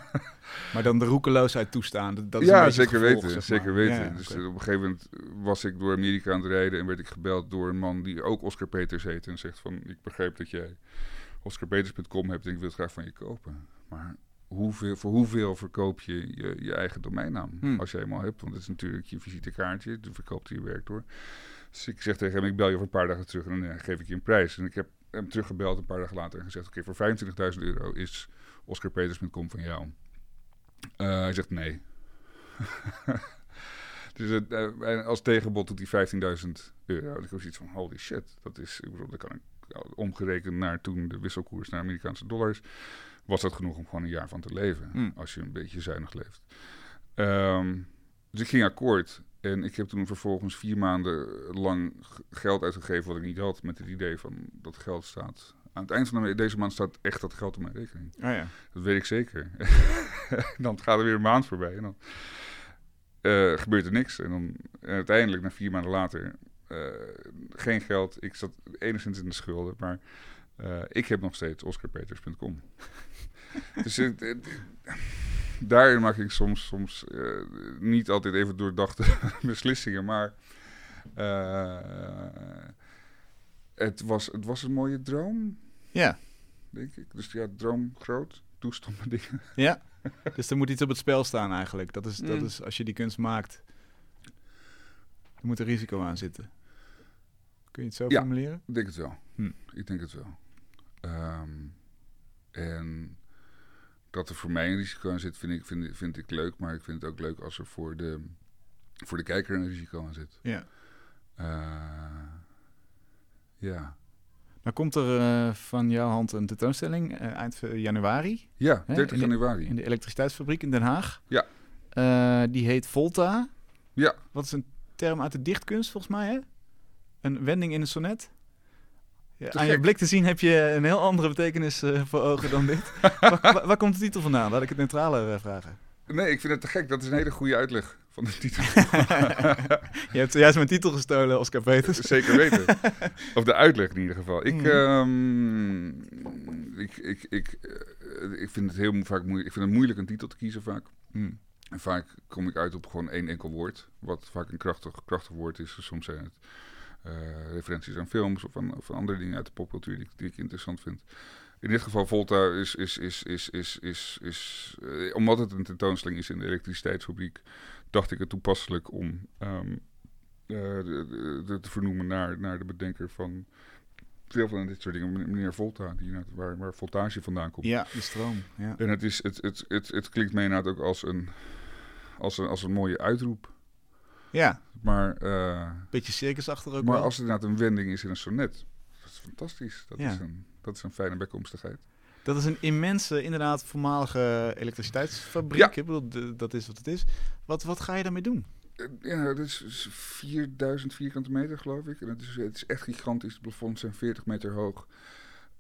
maar dan de roekeloosheid toestaan, dat is ja, zeker weten, zeker weten. dus op een gegeven moment was ik door Amerika aan het rijden en werd ik gebeld door een man die ook Oscar Peters heet en zegt van, ik begreep dat jij oscarpeters.com hebt en ik wil het graag van je kopen. Maar hoeveel, voor hoeveel verkoop je je, je eigen domeinnaam? Hmm. Als je eenmaal hebt, want het is natuurlijk je visitekaartje, dan verkoopt hij je werk door. Dus ik zeg tegen hem, ik bel je over een paar dagen terug en dan eh, geef ik je een prijs. En ik heb hem teruggebeld een paar dagen later en gezegd, oké, voor 25.000 euro is oscarpeters.com van jou. Uh, hij zegt nee. dus uh, als tegenbod doet hij 15.000 euro. Ik heb zoiets van, holy shit, dat is, ik bedoel, dat kan ik omgerekend naar toen de wisselkoers naar Amerikaanse dollars, was dat genoeg om gewoon een jaar van te leven. Hmm. Als je een beetje zuinig leeft. Um, dus ik ging akkoord. En ik heb toen vervolgens vier maanden lang geld uitgegeven wat ik niet had. Met het idee van dat geld staat. Aan het eind van deze maand staat echt dat geld op mijn rekening. Oh ja. Dat weet ik zeker. dan gaat er weer een maand voorbij. En dan uh, gebeurt er niks. En dan uiteindelijk, na vier maanden later, geen geld. Ik zat enigszins in de schulden, maar uh, ik heb nog steeds oscarpeters.com. dus uh, daarin maak ik soms, soms niet altijd even doordachte beslissingen, maar het, was, het was een mooie droom. Ja. Denk ik. Dus ja, droom groot, toestomme dingen. Ja, dus er moet iets op het spel staan eigenlijk. Dat is, dat mm. is als je die kunst maakt, er moet er risico aan zitten. Kun je het zo ja, formuleren? ik denk het wel. Hm. Ik denk het wel. Um, en dat er voor mij een risico aan zit, vind ik, vind, vind ik leuk. Maar ik vind het ook leuk als er voor de, voor de kijker een risico aan zit. Ja. Uh, ja. Maar komt er uh, van jouw hand een tentoonstelling uh, eind januari? Ja, 30 januari. In de elektriciteitsfabriek in Den Haag. Ja. die heet Volta. Ja. Wat is een term uit de dichtkunst, volgens mij, hè? Een wending in een sonnet. Ja, aan je blik te zien heb je een heel andere betekenis uh, voor ogen dan dit. waar, waar, komt de titel vandaan? Laat ik het neutrale uh, vragen. Nee, ik vind het te gek. Dat is een hele goede uitleg van de titel. je hebt juist mijn titel gestolen, Oscar Peters. Zeker weten. Of de uitleg in ieder geval. Ik, mm. um, ik, ik, ik, uh, ik vind het heel vaak moeilijk. Ik vind het moeilijk een titel te kiezen vaak. Mm. En vaak kom ik uit op gewoon één enkel woord. Wat vaak een krachtig, krachtig woord is. Soms zijn het referenties aan films of aan, of andere dingen uit de popcultuur die, die ik interessant vind. In dit geval Volta is, is, is, is, is, is, is uh, omdat het een tentoonstelling is in de elektriciteitsfabriek, dacht ik het toepasselijk om um, uh, de, de, te vernoemen naar, naar de bedenker van veel van dit soort dingen, meneer Volta, die, waar, waar voltage vandaan komt. Ja, de stroom. Ja. En het, is, het, het, het, het klinkt mij inderdaad ook als een, als een, als een mooie uitroep. Ja. Maar... Uh, Beetje circusachtig ook Maar wel. als het inderdaad een wending is in een sonnet, dat is fantastisch. Dat, ja. is, een, dat is een fijne bijkomstigheid. Dat is een immense, inderdaad, voormalige elektriciteitsfabriek. Ja. Ik bedoel, dat is wat het is. Wat, wat ga je daarmee doen? Ja, dat is 4000 vierkante meter, geloof ik. En het is, het is echt gigantisch. De plafonds zijn 40 meter hoog.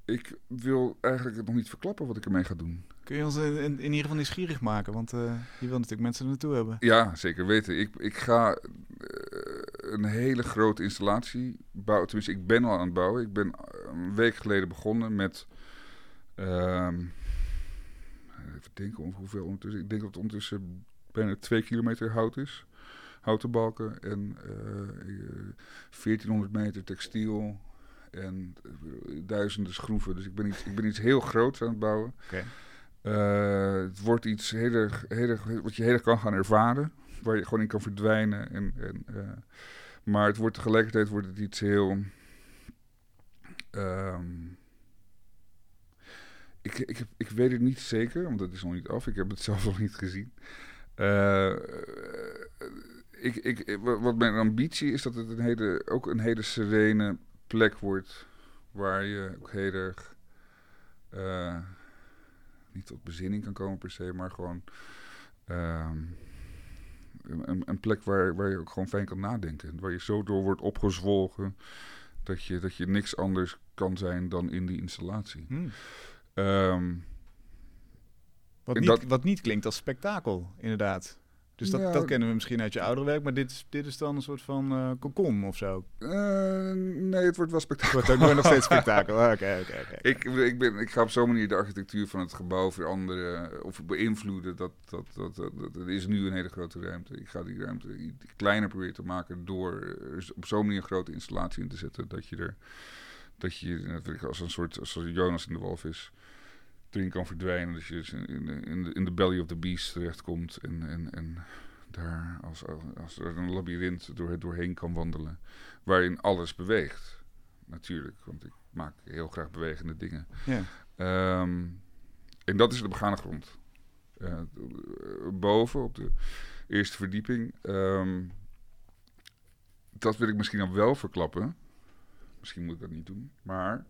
Ik wil eigenlijk nog niet verklappen wat ik ermee ga doen. Kun je ons in, in, ieder geval nieuwsgierig maken? Want uh, je wil natuurlijk mensen er naartoe hebben. Ja, zeker weten. Ik, ik ga uh, een hele grote installatie bouwen. Tenminste, ik ben al aan het bouwen. Ik ben een week geleden begonnen met... Uh, even denken om hoeveel ondertussen... Ik denk dat het ondertussen bijna twee kilometer hout is. Houten balken en 1400 meter textiel en duizenden schroeven. Dus ik ben iets, ik ben iets heel groots aan het bouwen. Okay. Uh, het wordt iets heel erg, heel erg, wat je heel erg kan gaan ervaren. Waar je gewoon in kan verdwijnen. En, en, uh, maar het wordt tegelijkertijd wordt het iets heel... Um, ik, ik, heb, ik weet het niet zeker, want dat is nog niet af. Ik heb het zelf nog niet gezien. Uh, ik, ik, wat mijn ambitie is dat het een hele, ook een hele serene plek wordt waar je ook heel erg uh, niet tot bezinning kan komen per se, maar gewoon um, een, een, plek waar, waar je ook gewoon fijn kan nadenken. Waar je zo door wordt opgezwolgen dat je, dat je niks anders kan zijn dan in die installatie. Hmm. Um, wat, niet, dat, wat niet klinkt als spektakel, inderdaad. Dus dat, ja, dat kennen we misschien uit je oudere werk, maar dit is, dit is dan een soort van uh, cocon of zo? Uh, nee, het wordt wel spektakel. Het wordt ook nog steeds spektakel. Oké, oké, oké. Ik, ik, ben, ik ga op zo'n manier de architectuur van het gebouw veranderen of beïnvloeden. Dat, dat, dat, dat, dat is nu een hele grote ruimte. Ik ga die ruimte kleiner proberen te maken door op zo'n manier een grote installatie in te zetten. Dat je er, dat je als een soort, als Jonas in de walvis erin kan verdwijnen. Dat je dus in de, in de, in de belly of the beast terechtkomt. En, en, en daar als, als er een labyrint door, doorheen kan wandelen. Waarin alles beweegt. Natuurlijk, want ik maak heel graag bewegende dingen. Ja. Um, en dat is de begane grond. Uh, boven op de eerste verdieping. Um, dat wil ik misschien dan wel verklappen. Misschien moet ik dat niet doen. Maar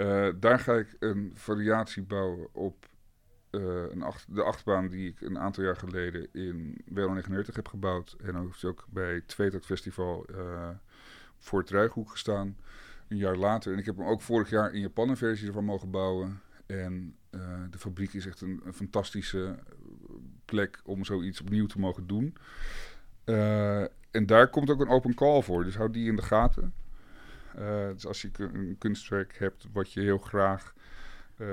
uh, daar ga ik een variatie bouwen op uh, een de achtbaan die ik een aantal jaar geleden in Wel 99 heb gebouwd. En ook, ook bij het Tweetak Festival uh, voor het Ruighoek gestaan. Een jaar later. En ik heb hem ook vorig jaar in Japan een versie ervan mogen bouwen. En de fabriek is echt een, een, fantastische plek om zoiets opnieuw te mogen doen. en daar komt ook een open call voor. Dus houd die in de gaten. Uh, dus als je een kunstwerk hebt wat je heel graag uh,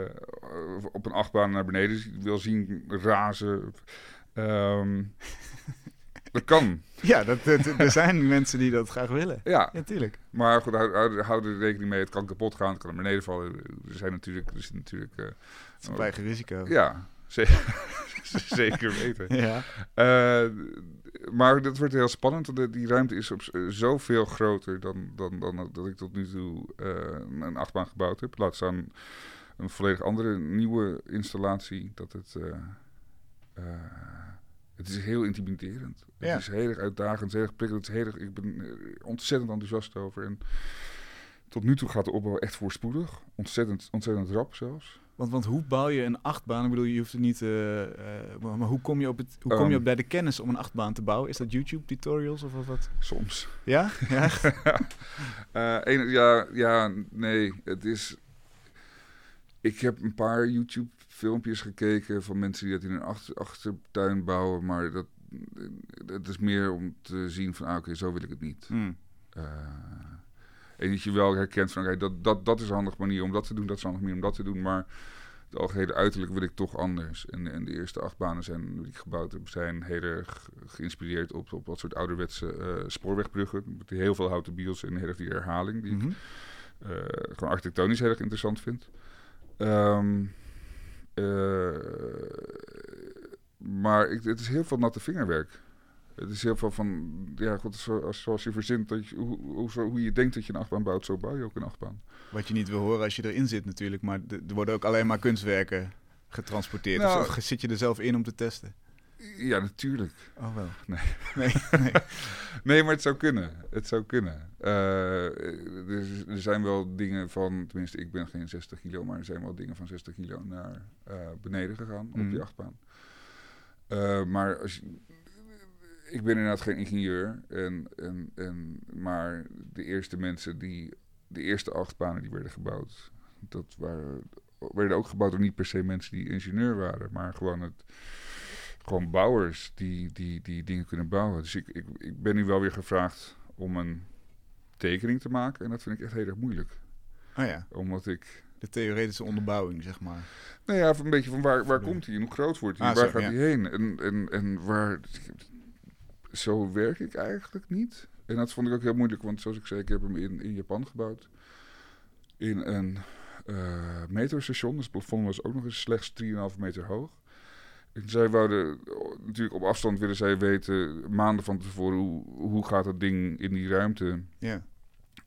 op een achtbaan naar beneden wil zien razen. Um, dat kan. Ja, dat, dat, er zijn mensen die dat graag willen. Ja, natuurlijk. Maar goed, hou, hou, er rekening mee. Het kan kapot gaan, het kan naar beneden vallen. Er zijn natuurlijk... Er is natuurlijk uh, het is een eigen risico. Ja, zeker, zeker weten. Ja. Maar dat wordt heel spannend. Die ruimte is op zoveel groter dan, dan, dan dat ik tot nu toe uh, een achtbaan gebouwd heb. Laat staan een volledig andere nieuwe installatie. Dat het, uh, uh, het is heel intimiderend. Ja. Het is heel erg uitdagend, heel erg prikkelend. Heel erg, ik ben ontzettend enthousiast over. En tot nu toe gaat de opbouw echt voorspoedig. Ontzettend, ontzettend rap zelfs. Want, want hoe bouw je een achtbaan? Ik bedoel, je hoeft het niet. Uh, maar hoe kom je op het? Hoe kom je op ehm. bij de kennis om een achtbaan te bouwen? Is dat YouTube tutorials of wat? Soms. Ja? Ja. uh, ja, ja, nee. Het is. Ik heb een paar YouTube filmpjes gekeken van mensen die dat in een achtertuin bouwen, maar dat, dat is meer om te zien van, ah, oké, zo wil ik het niet. Hmm. En dat je wel herkent van, oké, dat, dat, dat is een handige manier om dat te doen, dat is een handige manier om dat te doen, maar het algehele uiterlijk wil ik toch anders. En, en de eerste acht banen zijn, die ik gebouwd heb, zijn heel erg geïnspireerd op, op wat soort ouderwetse uh, spoorwegbruggen. Met heel veel houten biels en heel erg die herhaling, die ik mhm. eh, gewoon architectonisch heel erg interessant vind. Ehm, eh, maar ik, het is heel veel natte vingerwerk. Het is heel veel van, ja, goed, zoals, zoals je verzint, dat je, hoe, hoe, hoe, je denkt dat je een achtbaan bouwt, zo bouw je ook een achtbaan. Wat je niet wil horen als je erin zit natuurlijk, maar er worden ook alleen maar kunstwerken getransporteerd. Nou, of, zit je er zelf in om te testen? Ja, natuurlijk. Oh wel. Nee. Nee, nee. nee maar het zou kunnen. Het zou kunnen. Uh, er, zijn wel dingen van, tenminste ik ben geen 60 kilo, maar er zijn wel dingen van 60 kilo naar uh, beneden gegaan op die mhm. achtbaan. Uh, maar als je, ik ben inderdaad geen ingenieur. En, en, en, maar de eerste mensen die. De eerste acht banen die werden gebouwd. Dat waren, werden ook gebouwd door niet per se mensen die ingenieur waren. Maar gewoon, het, gewoon bouwers die, die, die dingen kunnen bouwen. Dus ik, ik, ik ben nu wel weer gevraagd om een tekening te maken. En dat vind ik echt heel erg moeilijk. Oh ja. Omdat ik. De theoretische onderbouwing, zeg maar. Nou ja, een beetje van waar, waar komt hij en hoe groot wordt hij? Ah, waar gaat hij heen? En, en, en waar zo werk ik eigenlijk niet. En dat vond ik ook heel moeilijk, want zoals ik zei, ik heb hem in, in Japan gebouwd. In een uh, metrostation. Dus het plafond was ook nog eens slechts 3,5 meter hoog. En zij wouden, natuurlijk op afstand willen zij weten, maanden van tevoren, hoe, hoe gaat dat ding in die ruimte. Ja.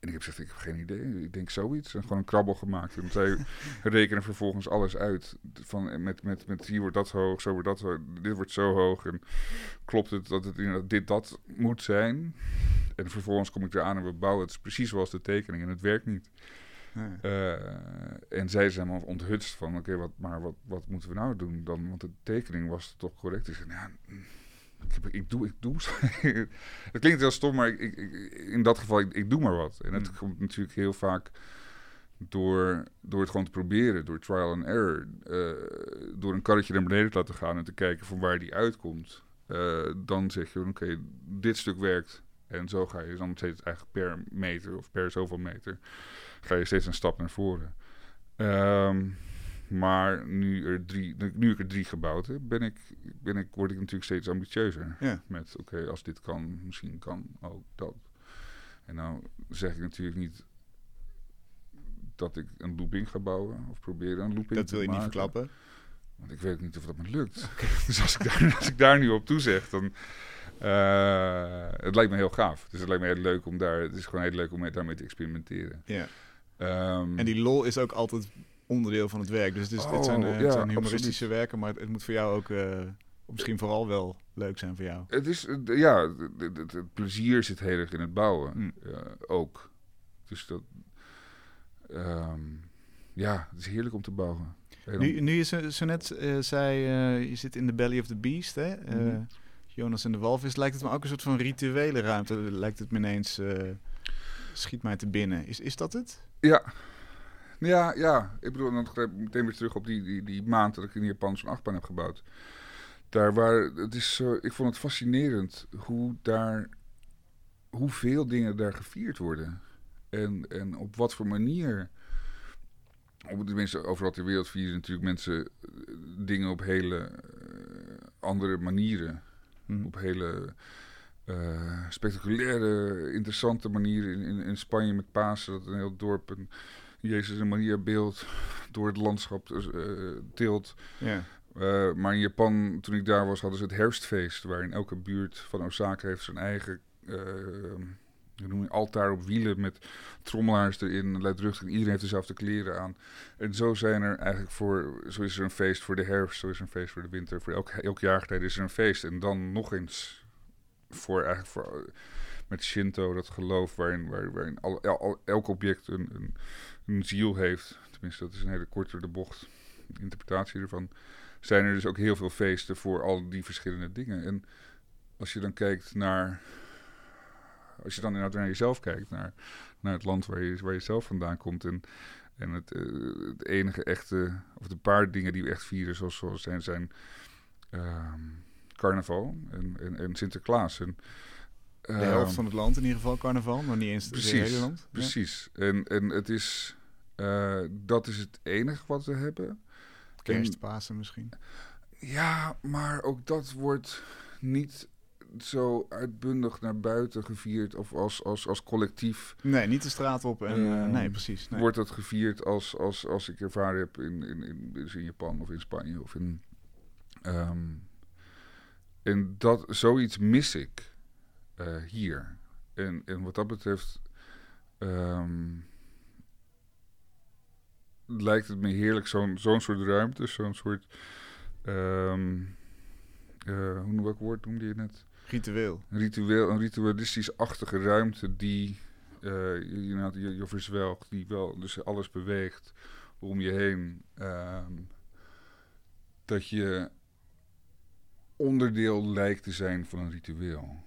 En ik heb gezegd, ik heb geen idee. Ik denk zoiets. En gewoon een krabbel gemaakt. En zij rekenen vervolgens alles uit. Van, met, met, met hier wordt dat hoog, zo wordt dat hoog, dit wordt zo hoog. En klopt het dat het inderdaad dit dat moet zijn? En vervolgens kom ik eraan en we bouwen het precies zoals de tekening. En het werkt niet. Uh, en zij zijn maar onthutst van, oké, wat, maar wat, wat moeten we nou doen dan? Want de tekening was toch correct? Ik zei, ja, ik, ik, doe, ik doe. het klinkt heel stom, maar ik, ik, in dat geval, ik, doe maar wat. En het mm. komt natuurlijk heel vaak door, door het gewoon te proberen, door trial and error. Uh, door een karretje naar beneden te laten gaan en te kijken van waar die uitkomt. Uh, dan zeg je, oké, dit stuk werkt. En zo ga je dan steeds eigenlijk per meter of per zoveel meter... ga je steeds een stap naar voren. Um, maar nu, er drie, nu ik er drie gebouwd heb, ben ik, ben ik, word ik natuurlijk steeds ambitieuzer. Ja. Met oké, als dit kan, misschien kan ook dat. En nou zeg ik natuurlijk niet dat ik een looping ga bouwen of proberen een looping te maken. Dat wil je niet verklappen? Want ik weet niet of dat me lukt. dus als ik, daar, als ik daar nu op toezeg, dan... Uh, het lijkt me heel gaaf. Dus het lijkt me heel leuk om daar... Het is gewoon heel leuk om daarmee te experimenteren. Ja. Um, en die lol is ook altijd onderdeel van het werk. Dus het, is, het zijn, uh, ja, zijn humoristische werken, maar het, moet voor jou ook uh, misschien vooral wel leuk zijn voor jou. Het is, uh, ja, het, plezier zit heel erg in het bouwen mm. ook. Dus dat, um, ja, het is heerlijk om te bouwen. Nu, nu je zo net zei, je zit in de belly of the beast, hè? Mm. Jonas en de Walvis, lijkt het me ook een soort van rituele ruimte. Lijkt het me ineens, schiet mij te binnen. Is, is dat het? Ja, ja, ja. Ik bedoel, dan meteen weer terug op die, die, die maand dat ik in Japan zo'n achtbaan heb gebouwd. Daar waar, het is, uh, ik vond het fascinerend hoe daar, hoeveel dingen daar gevierd worden. En, en op wat voor manier. Op, tenminste, overal ter wereld vieren natuurlijk mensen eh, dingen op hele uh, andere manieren. Hmm. Op hele uh, spectaculaire, interessante manieren. In, in, in, Spanje met Pasen, dat een heel dorp een Jezus en Maria beeld door het landschap uh, tilt. Ja. Uh, maar in Japan, toen ik daar was, hadden ze het herfstfeest. Waarin elke buurt van Osaka heeft zijn eigen uh, noem je, altaar op wielen met trommelaars erin, luidruchtig. Iedereen heeft dezelfde kleren aan. En zo zijn er eigenlijk voor, zo is er een feest voor de herfst, zo is er een feest voor de winter. Voor elk, elk jaargetijde is er een feest. En dan nog eens voor eigenlijk voor, met Shinto, dat geloof waarin, waarin, al, elk object een, een een ziel heeft. Tenminste, dat is een hele korte de bocht. interpretatie ervan, zijn er dus ook heel veel feesten voor al die verschillende dingen. En als je dan kijkt naar, als je dan inderdaad naar jezelf kijkt, naar, naar het land waar je, waar je zelf vandaan komt en, en het, uh, het enige echte, of de paar dingen die we echt vieren, zoals, zoals zijn, zijn ehm, carnaval en, en, en Sinterklaas. En, de helft ehm, van het land in ieder geval carnaval, maar niet eens precies, het hele land. Precies. En, en het is, uh, dat is het enige wat we hebben. Kerstpasen misschien. Ja, maar ook dat wordt niet zo uitbundig naar buiten gevierd of als, als, als collectief. Nee, niet de straat op. En, uh, nee, precies. Nee. Wordt dat gevierd als, als, als ik ervaren heb in, in, in, dus in Japan of in Spanje of in. Um, en dat, zoiets mis ik uh, hier. En, en wat dat betreft. Um, lijkt het me heerlijk, zo'n zo'n soort ruimte, zo'n soort. Um, uh, hoe welk woord noemde je net? Ritueel. Een ritueel, een ritualistisch-achtige ruimte die uh, je, je, je verzwelgt, die wel dus alles beweegt om je heen. Um, dat je onderdeel lijkt te zijn van een ritueel.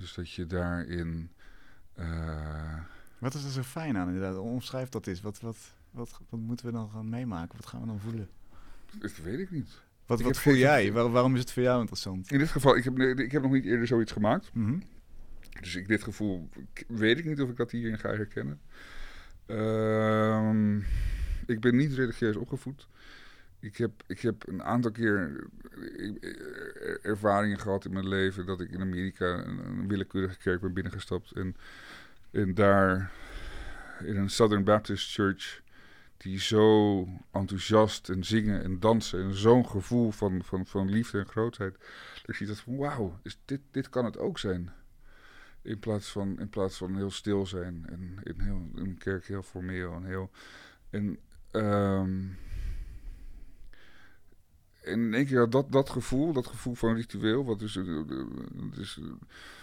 Dus dat je daarin. Uh, wat is er zo fijn aan inderdaad? Omschrijf dat eens. Wat, wat, wat, wat moeten we dan gaan meemaken? Wat gaan we dan voelen? Dat weet ik niet. Wat, wat voel jij? waarom is het voor jou interessant? In dit geval, ik heb, ik heb nog niet eerder zoiets gemaakt. Mm -hmm. Dus ik, dit gevoel weet ik niet of ik dat hierin ga herkennen. Uh, ik ben niet religieus opgevoed. Ik heb, ik heb een aantal keer ervaringen gehad in mijn leven dat ik in Amerika een, willekeurige kerk ben binnengestapt. En, en daar in een Southern Baptist Church die zo enthousiast en zingen en dansen en zo'n gevoel van, van, van liefde en grootheid. Dat je dat van wauw, dit, dit kan het ook zijn. In plaats van, in plaats van heel stil zijn en in, heel, een kerk heel formeel en heel. En, um, en in één keer dat, dat gevoel, dat gevoel van ritueel, wat dus, dus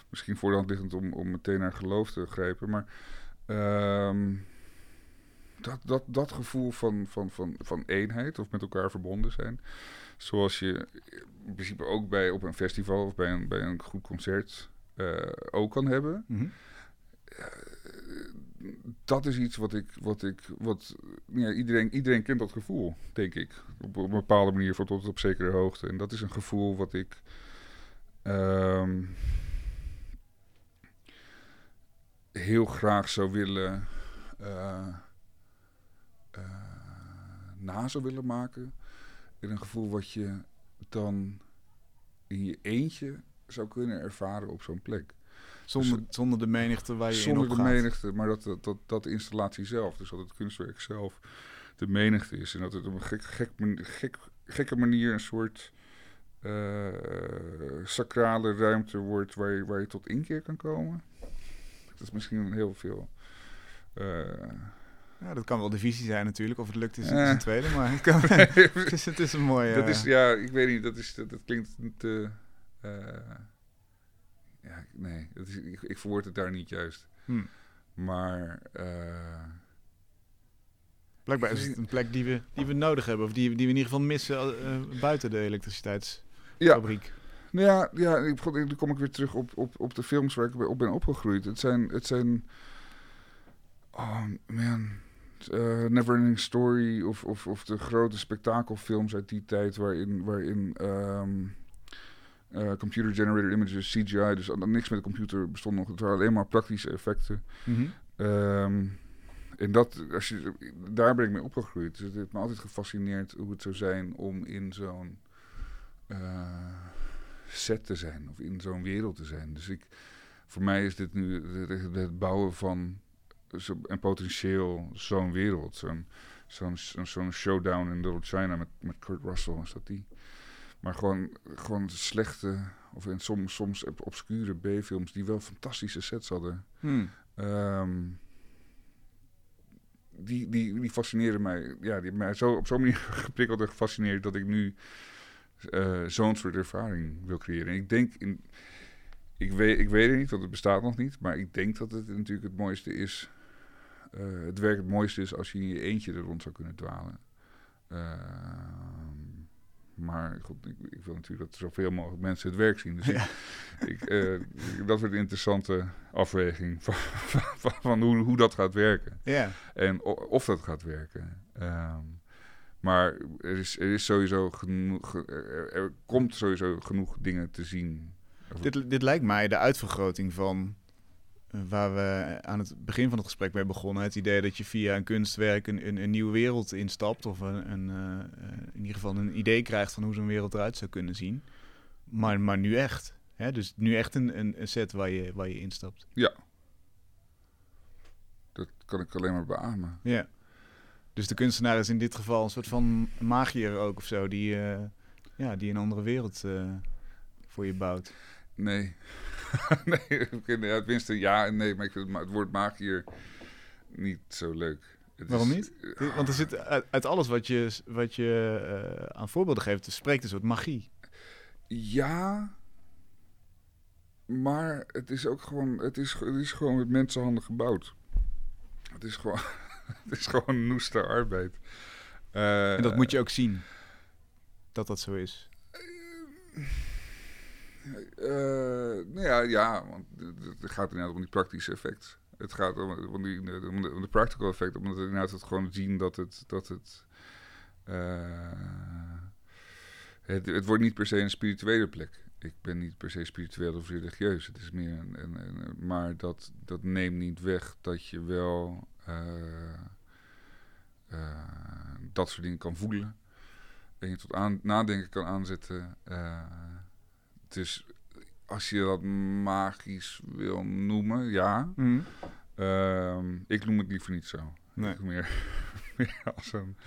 misschien voor de hand liggend om, om meteen naar geloof te grijpen, maar. Um, dat, dat, dat gevoel van, van, van, van eenheid of met elkaar verbonden zijn. Zoals je in principe ook bij, op een festival of bij een, bij een goed concert uh, ook kan hebben. Mm -hmm. uh, dat is iets wat ik, wat ik, wat ja, iedereen, iedereen kent dat gevoel, denk ik. Op, een bepaalde manier, voor tot op zekere hoogte. En dat is een gevoel wat ik. Um, heel graag zou willen. Uh, uh, na zou willen maken. En een gevoel wat je dan in je eentje zou kunnen ervaren op zo'n plek. Zonder, dus, zonder de menigte waar je zonder in Zonder de menigte, maar dat, dat, dat, dat de installatie zelf, dus dat het kunstwerk zelf de menigte is. En dat het op een gek, gek, gek, gekke manier een soort uh, sacrale ruimte wordt waar je, waar je tot inkeer kan komen. Dat is misschien heel veel. Uh, ja, dat kan wel de visie zijn natuurlijk. Of het lukt is, uh. een tweede, maar het, kan, het, is, het is een mooie... Dat is, ja, ik weet niet, dat, is, dat, dat klinkt te... Ja, nee, is, ik, ik verwoord het daar niet juist. Hmm. Maar... Uh, Blijkbaar is het een plek die we, die we nodig hebben. Of die, die we in ieder geval missen buiten de elektriciteitsfabriek. Ja. Nou ja, ja dan kom ik weer terug op, op, op de films waar ik op ben opgegroeid. Het zijn... Het zijn oh man, uh, Neverending Story of, of, of de grote spektakelfilms uit die tijd waarin, waarin um, uh, computer generated images, CGI, dus niks met de computer bestond nog. Het waren alleen maar praktische effecten. Mm -hmm. um, en dat, als je, daar ben ik mee opgegroeid. Dus het heeft me altijd gefascineerd hoe het zou zijn om in zo'n uh, set te zijn of in zo'n wereld te zijn. Dus ik, voor mij is dit nu het, het bouwen van en potentieel zo'n wereld. Zo'n zo'n zo'n showdown in Little China met, met Kurt Russell, is dat die? Maar gewoon, gewoon slechte, of in soms, soms obscure B-films die wel fantastische sets hadden. Hmm. Um, die, die, die fascineren mij. Ja, die hebben mij zo, op zo'n manier geprikkeld en gefascineerd dat ik nu uh, zo'n soort ervaring wil creëren. En ik denk in. Ik weet, ik weet het niet, want het bestaat nog niet. Maar ik denk dat het natuurlijk het mooiste is uh, het werk het mooiste is als je in je eentje er rond zou kunnen dwalen. Maar goed, ik, ik, wil natuurlijk dat zoveel mogelijk mensen het werk zien. Dus ik, dat wordt een interessante afweging van, van, van, hoe, hoe dat gaat werken. Ja. En of dat gaat werken. Um, maar er is, er is sowieso genoeg. Er, komt sowieso genoeg dingen te zien. Dit, dit lijkt mij de uitvergroting van eh, waar we aan het begin van het gesprek mee begonnen. Het idee dat je via een kunstwerk een, een, een nieuwe wereld instapt. Of een, een uh, in ieder geval een idee krijgt van hoe zo'n wereld eruit zou kunnen zien. Maar, maar nu echt. Hè? Dus nu echt een, een, set waar je, waar je instapt. Ja. Dat kan ik alleen maar beamen. Ja. Dus de kunstenaar is in dit geval een soort van magier ook of zo, die, uh, ja, die een andere wereld uh, voor je bouwt. Nee. nee, tenminste ja en nee, maar ik vind het, woord magier niet zo leuk. Het Waarom niet? Want er zit uit, alles wat je, wat je uh, aan voorbeelden geeft, spreekt een soort magie. Ja, maar het is ook gewoon, het is, het is gewoon met mensenhanden gebouwd. Het is gewoon, het is gewoon noeste arbeid. Uh, en dat moet je ook zien, dat dat zo is. Uh, nou ja, ja, want het gaat inderdaad om die praktische effect. Het gaat om, die, om, de, practical effect, omdat we inderdaad het gewoon zien dat het... Dat het, uh, het, het wordt niet per se een spirituele plek ik ben niet per se spiritueel of religieus. Het is meer een, maar dat, dat neemt niet weg dat je wel uh, dat soort dingen kan voelen. En je tot aan, nadenken kan aanzetten. Dus als je dat magisch wil noemen, ja. Mm. ik noem het liever niet zo. Nee. Meer, meer als een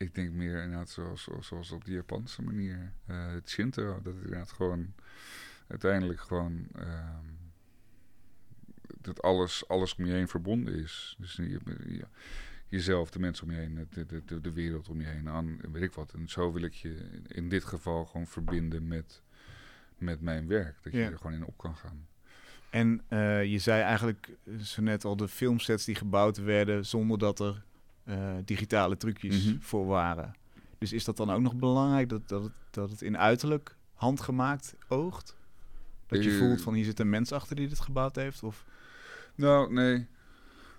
ik denk meer inderdaad zoals, zoals, op die Japanse manier. Uh, het Shinto, dat het inderdaad gewoon uiteindelijk gewoon uh, dat alles, alles om je heen verbonden is. Dus je, je, jezelf, de mensen om je heen, de, de, de, wereld om je heen, aan, weet ik wat. En zo wil ik je in dit geval gewoon verbinden met, met mijn werk. Dat je er gewoon in op kan gaan. En uh, je zei eigenlijk zo net al de filmsets die gebouwd werden zonder dat er uh, digitale trucjes mm -hmm. voor waren. Dus is dat dan ook nog belangrijk dat, dat, het, dat het in uiterlijk handgemaakt oogt? Dat je uh, voelt van hier zit een mens achter die dit gebouwd heeft? Of? Nou, nee.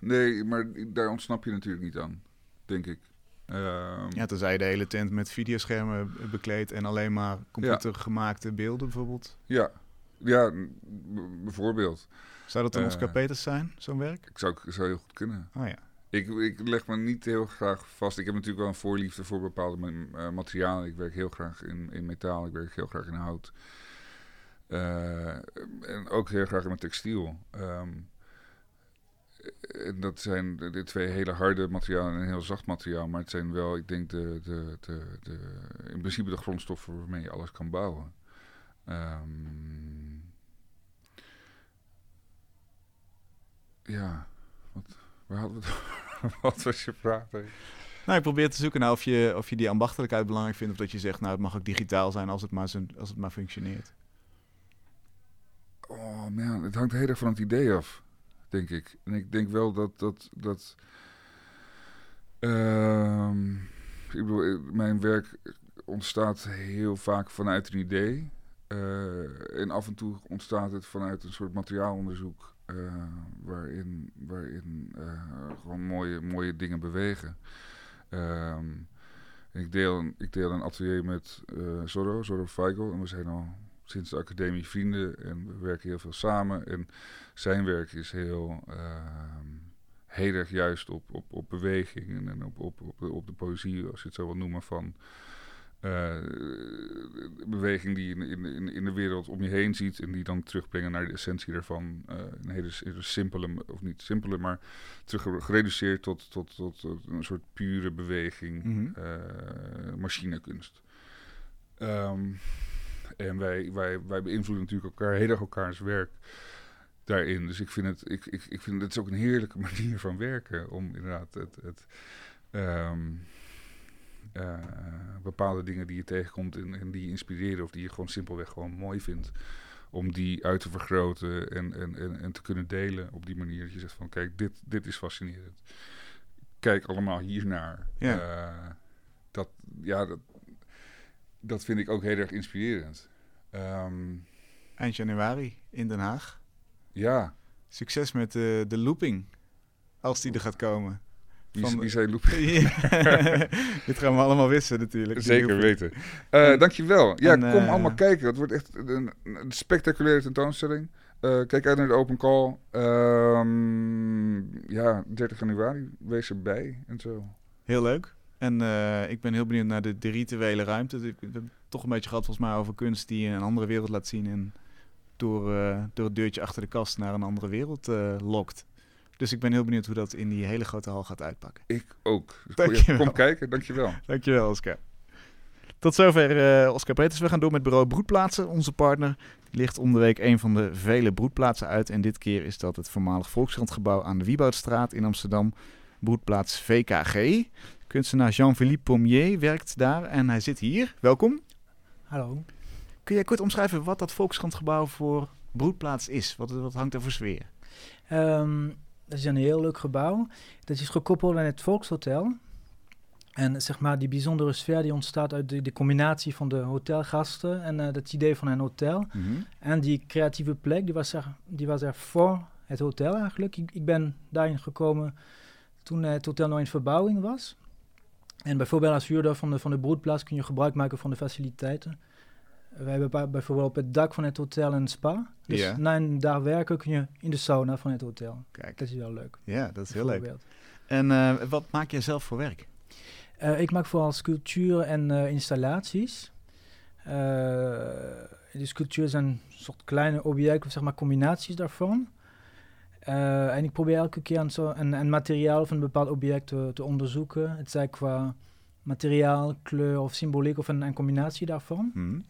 Nee, maar daar ontsnap je natuurlijk niet aan, denk ik. Uh, ja, tenzij je de hele tent met videoschermen bekleed en alleen maar computergemaakte ja. beelden bijvoorbeeld. Ja, ja bijvoorbeeld. Zou dat dan Oscar uh, Peters zijn, zo'n werk? Ik zou, zou heel goed kunnen. Oh ja. Ik, ik leg me niet heel graag vast. Ik heb natuurlijk wel een voorliefde voor bepaalde uh, materialen. Ik werk heel graag in, in metaal, ik werk heel graag in hout. Uh, en ook heel graag in mijn textiel. Um, en dat zijn de, twee hele harde materialen en een heel zacht materiaal. Maar het zijn wel, ik denk, de, de, de, de, in principe de grondstoffen waarmee je alles kan bouwen. Um, ja, wat... Wat was je vraag? Nou, ik probeer te zoeken naar of je, of je die ambachtelijkheid belangrijk vindt... of dat je zegt, nou, het mag ook digitaal zijn als het maar, als het maar functioneert. Oh man, het hangt heel erg van het idee af, denk ik. En ik denk wel dat... dat, dat uh, ik bedoel, mijn werk ontstaat heel vaak vanuit een idee... Uh, en af en toe ontstaat het vanuit een soort materiaalonderzoek. Uh, waarin, waarin gewoon mooie, mooie dingen bewegen. Um, ik, deel, ik deel een atelier met Zorro, Zorro Feigl. En we zijn al sinds de academie vrienden en we werken heel veel samen. En zijn werk is heel, ehm, heel erg juist op, op, op beweging en op, op, op, op de poëzie, als je het zo wil noemen, van uh, beweging die je in, in, in de wereld om je heen ziet en die dan terugbrengen naar de essentie ervan. Uh, een hele, hele, simpele, of niet simpele, maar terug gereduceerd tot, tot, tot, tot een soort pure beweging, mm -hmm. uh, machinekunst. Um, en wij, wij, wij beïnvloeden natuurlijk elkaar, heel erg elkaars werk daarin. Dus ik vind het, ik, ik, ik vind het is ook een heerlijke manier van werken om inderdaad het. het um, uh, bepaalde dingen die je tegenkomt en, en, die je inspireren of die je gewoon simpelweg gewoon mooi vindt. Om die uit te vergroten en, en, en, en te kunnen delen op die manier. Dat je zegt van kijk, dit, dit is fascinerend. kijk allemaal hiernaar. Ja. Eh, dat, ja, dat, dat vind ik ook heel erg inspirerend. Ehm, Eind januari in Den Haag. Ja, Succes met de, de looping, als die er gaat komen. wie, Van- zei Loep? Dit gaan we allemaal wissen natuurlijk. die Zeker weten. Eh, En- dankjewel. Ja, en, kom eh, allemaal kijken. Het wordt echt een, een spectaculaire tentoonstelling. Eh, kijk uit naar de open call. Ehm, ja, 30 januari. Wees erbij en zo. Heel leuk. En eh, ik ben heel benieuwd naar de, de rituele ruimte. Ik we hebben het toch een beetje gehad volgens mij over kunst die een andere wereld laat zien. En door, eh, door het deurtje achter de kast naar een andere wereld eh, lokt. Dus ik ben heel benieuwd hoe dat in die hele grote hal gaat uitpakken. Ik ook. Dus Dankjewel. kom kijken, dankjewel. Dankjewel, Oscar. Tot zover eh, Oscar Peters. We gaan door met bureau Broedplaatsen. Onze partner ligt om de week een van de vele broedplaatsen uit. En dit keer is dat het voormalig Volkskrantgebouw aan de Wieboudstraat in Amsterdam. Broedplaats VKG. Kunstenaar Jean-Philippe Pommier werkt daar en hij zit hier. Welkom. Hallo. Kun jij kort omschrijven wat dat Volkskrantgebouw voor broedplaats is? Wat, wat hangt er voor sfeer? Ehm, dat is een heel leuk gebouw. Dat is gekoppeld aan het Volkshotel. En zeg maar die bijzondere sfeer die ontstaat uit de, de combinatie van de hotelgasten en eh, dat idee van een hotel. En die creatieve plek, die was er, die was er voor het hotel eigenlijk. Ik, ik ben daarin gekomen toen eh, het hotel nog in verbouwing was. En bijvoorbeeld als huurder van de, van de broedplaats kun je gebruik maken van de faciliteiten. We hebben bij- bijvoorbeeld op het dak van het hotel een spa. Dus Ja. na een dag werken kun je in de sauna van het hotel. Kijk, Dat is wel leuk. ja, dat is heel leuk. En eh, wat maak jij zelf voor werk? Eh, ik maak vooral sculpturen en eh, installaties. De sculpturen zijn een soort kleine objecten, of zeg maar combinaties daarvan. En ik probeer elke keer een, zo, een, een materiaal van een bepaald object te, te onderzoeken. Het zij qua materiaal, kleur of symboliek of een, een combinatie daarvan. Hm.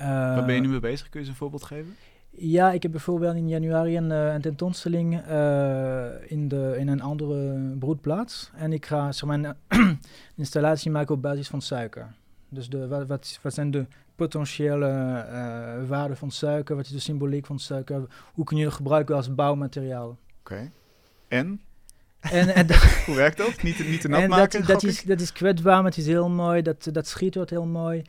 Eh, Waar ben je nu mee bezig? Kun je eens een voorbeeld geven? Ja, ik heb bijvoorbeeld in januari een, eh, een tentoonstelling eh, in, de, in een andere broedplaats. En ik ga zeg maar, een installatie maken op basis van suiker. Dus de, wat, wat, wat zijn de potentiële eh, waarden van suiker? Wat is de symboliek van suiker? Hoe kun je het gebruiken als bouwmateriaal? Oké. En? En, en, Hoe werkt dat? Niet, te- niet te nat en maken? dat, dat, is, dat is kwetsbaar, maar het is heel mooi. Dat, dat schittert heel mooi.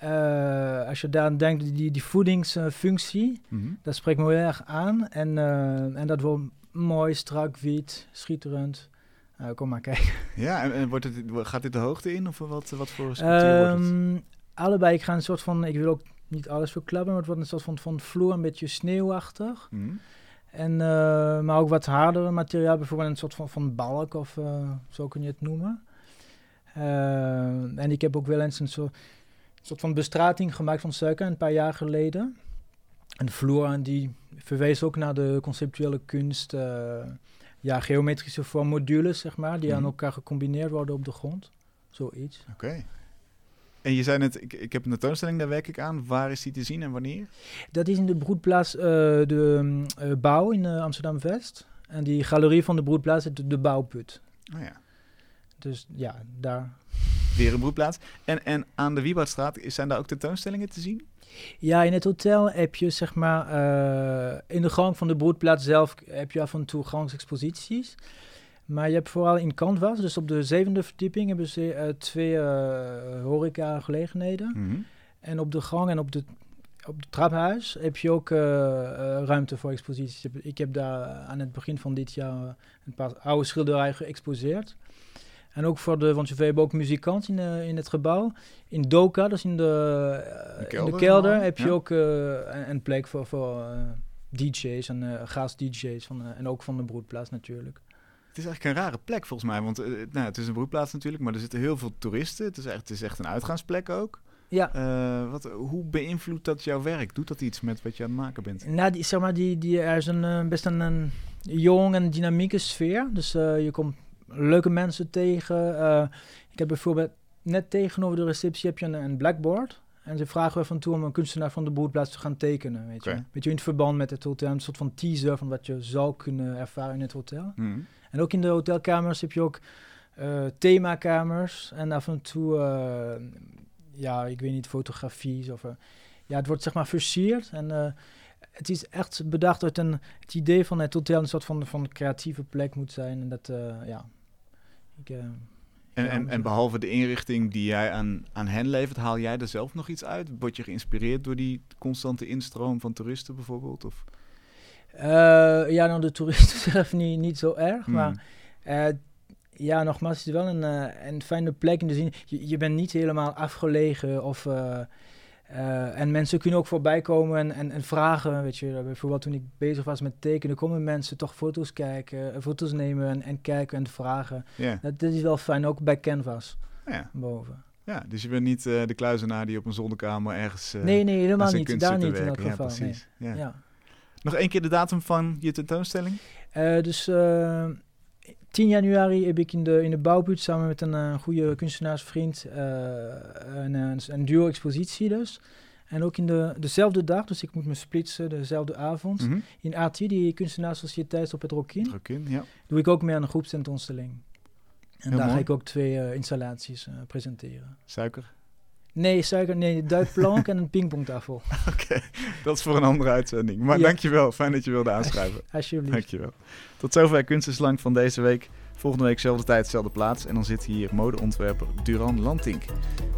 Eh, als je daar denkt, die, die voedingsfunctie, Mhm. dat spreekt me heel erg aan. En, eh, en dat wordt mooi, strak, wit, schitterend. Eh, kom maar kijken. Ja, en, en wordt het, gaat dit de hoogte in? Of wat, wat voor sculptuur wordt het? Ehm, allebei, ik ga een soort van, ik wil ook niet alles verklappen, maar het wordt een soort van, van vloer, een beetje sneeuwachtig. Mhm. En, maar ook wat hardere materiaal, bijvoorbeeld een soort van, van balk of zo kun je het noemen. Eh, en ik heb ook wel eens een soort, soort van bestrating gemaakt van suiker een paar jaar geleden. En de vloer die verwees ook naar de conceptuele kunst. eh, ja, geometrische vormmodules, zeg maar, die aan Mhm. elkaar gecombineerd worden op de grond. Zoiets. Oké. En je zei net, ik, ik heb een tentoonstelling, daar werk ik aan. Waar is die te zien en wanneer? Dat is in de broedplaats eh, de eh, Bouw in Amsterdam-West. En die galerie van de broedplaats is de, de Bouwput. Oh ja. Dus ja, daar. Weer een broedplaats. En, en aan de Wieboudstraat zijn daar ook tentoonstellingen te zien? Ja, in het hotel heb je zeg maar eh, in de gang van de broedplaats zelf heb je af en toe gangsexposities. Maar je hebt vooral in Canvas, dus op de zevende verdieping hebben ze eh, twee eh horeca gelegenheden. Mhm. En op de gang en op de, op het traphuis heb je ook ruimte voor exposities. Ik heb- daar aan het begin van dit jaar een paar oude schilderijen geëxposeerd. En ook voor de, want we hebben ook muzikant in, eh, in het gebouw. In Doka, dus in de, eh, De in kelder de kelder, heb je ja. ook eh, een, een plek voor, voor eh, DJ's en eh, en ook van de broedplaats natuurlijk. Het is eigenlijk een rare plek volgens mij. Want eh, nou, het is een broedplaats natuurlijk, maar er zitten heel veel toeristen. Het is echt, het is echt een uitgaansplek ook. Ja, Eh, wat, hoe beïnvloedt dat jouw werk? Doet dat iets met wat je aan het maken bent? Nou, die, zeg maar, die, die, er is een, eh, best een, een jong en dynamieke sfeer. Dus eh, je komt leuke mensen tegen. Eh, ik heb bijvoorbeeld net tegenover de receptie heb je een, een blackboard. En ze vragen af en toe om een kunstenaar van de broedplaats te gaan tekenen. Weet je, Oké. weet je in het verband met het hotel. Een soort van teaser van wat je zou kunnen ervaren in het hotel. Mhm. En ook in de hotelkamers heb je ook eh, themakamers. En af en toe, eh, ja, ik weet niet, fotografies. Of, ja, het wordt zeg maar versierd. En het is echt bedacht uit een, het idee van het hotel een soort van, van creatieve plek moet zijn. En dat, ja, Ik, uh, en, en, en, behalve de inrichting die jij aan, aan hen levert, haal jij er zelf nog iets uit? Word je geïnspireerd door die constante instroom van toeristen bijvoorbeeld? Of? Uh, ja, nou de toeristen zelf niet, niet zo erg, hmm. maar uh, ja, nogmaals, het is wel een, uh, een fijne plek in de zin, je, je bent niet helemaal afgelegen of... en mensen kunnen ook voorbij komen en, en, en, vragen, weet je, bijvoorbeeld toen ik bezig was met tekenen, komen mensen toch foto's kijken, foto's nemen en, en kijken en vragen. Yeah. Dat, dat, is wel fijn, ook bij Canvas, ja. boven. Ja, dus je bent niet uh, de kluizenaar die op een zonnekamer ergens. Uh, nee, nee, helemaal niet. Daar niet in elk geval. Ja, precies. Nee. Ja. Nog één keer de datum van je tentoonstelling? Dus 10 januari heb ik in de, in de bouwbuurt samen met een goede kunstenaarsvriend een, een, een duo-expositie dus. En ook in de, dezelfde dag, dus ik moet me splitsen, dezelfde avond, mm -hmm. in AT, die kunstenaarssociëteit op het Rokin. Rokin, ja. Doe ik ook mee aan een groepstentoonstelling. En daar ga ik ook twee uh, installaties presenteren. Suiker? Nee, suiker, nee, duikplank en een pingpongtafel. Oké, dat is voor een andere uitzending. Maar ja. dankjewel, fijn dat je wilde aanschrijven. Alsjeblieft. Dankjewel. Tot zover Kunstenslang van deze week. Volgende week dezelfde tijd, dezelfde plaats. En dan zit hier modeontwerper Duran Lantink.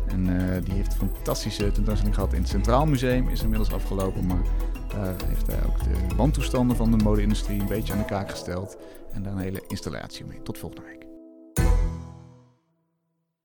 En uh, die heeft een fantastische tentoonstelling gehad in het Centraal Museum. Is inmiddels afgelopen, maar daar heeft hij ook de wantoestanden van de mode-industrie een beetje aan de kaak gesteld. En daar een hele installatie mee. Tot volgende week.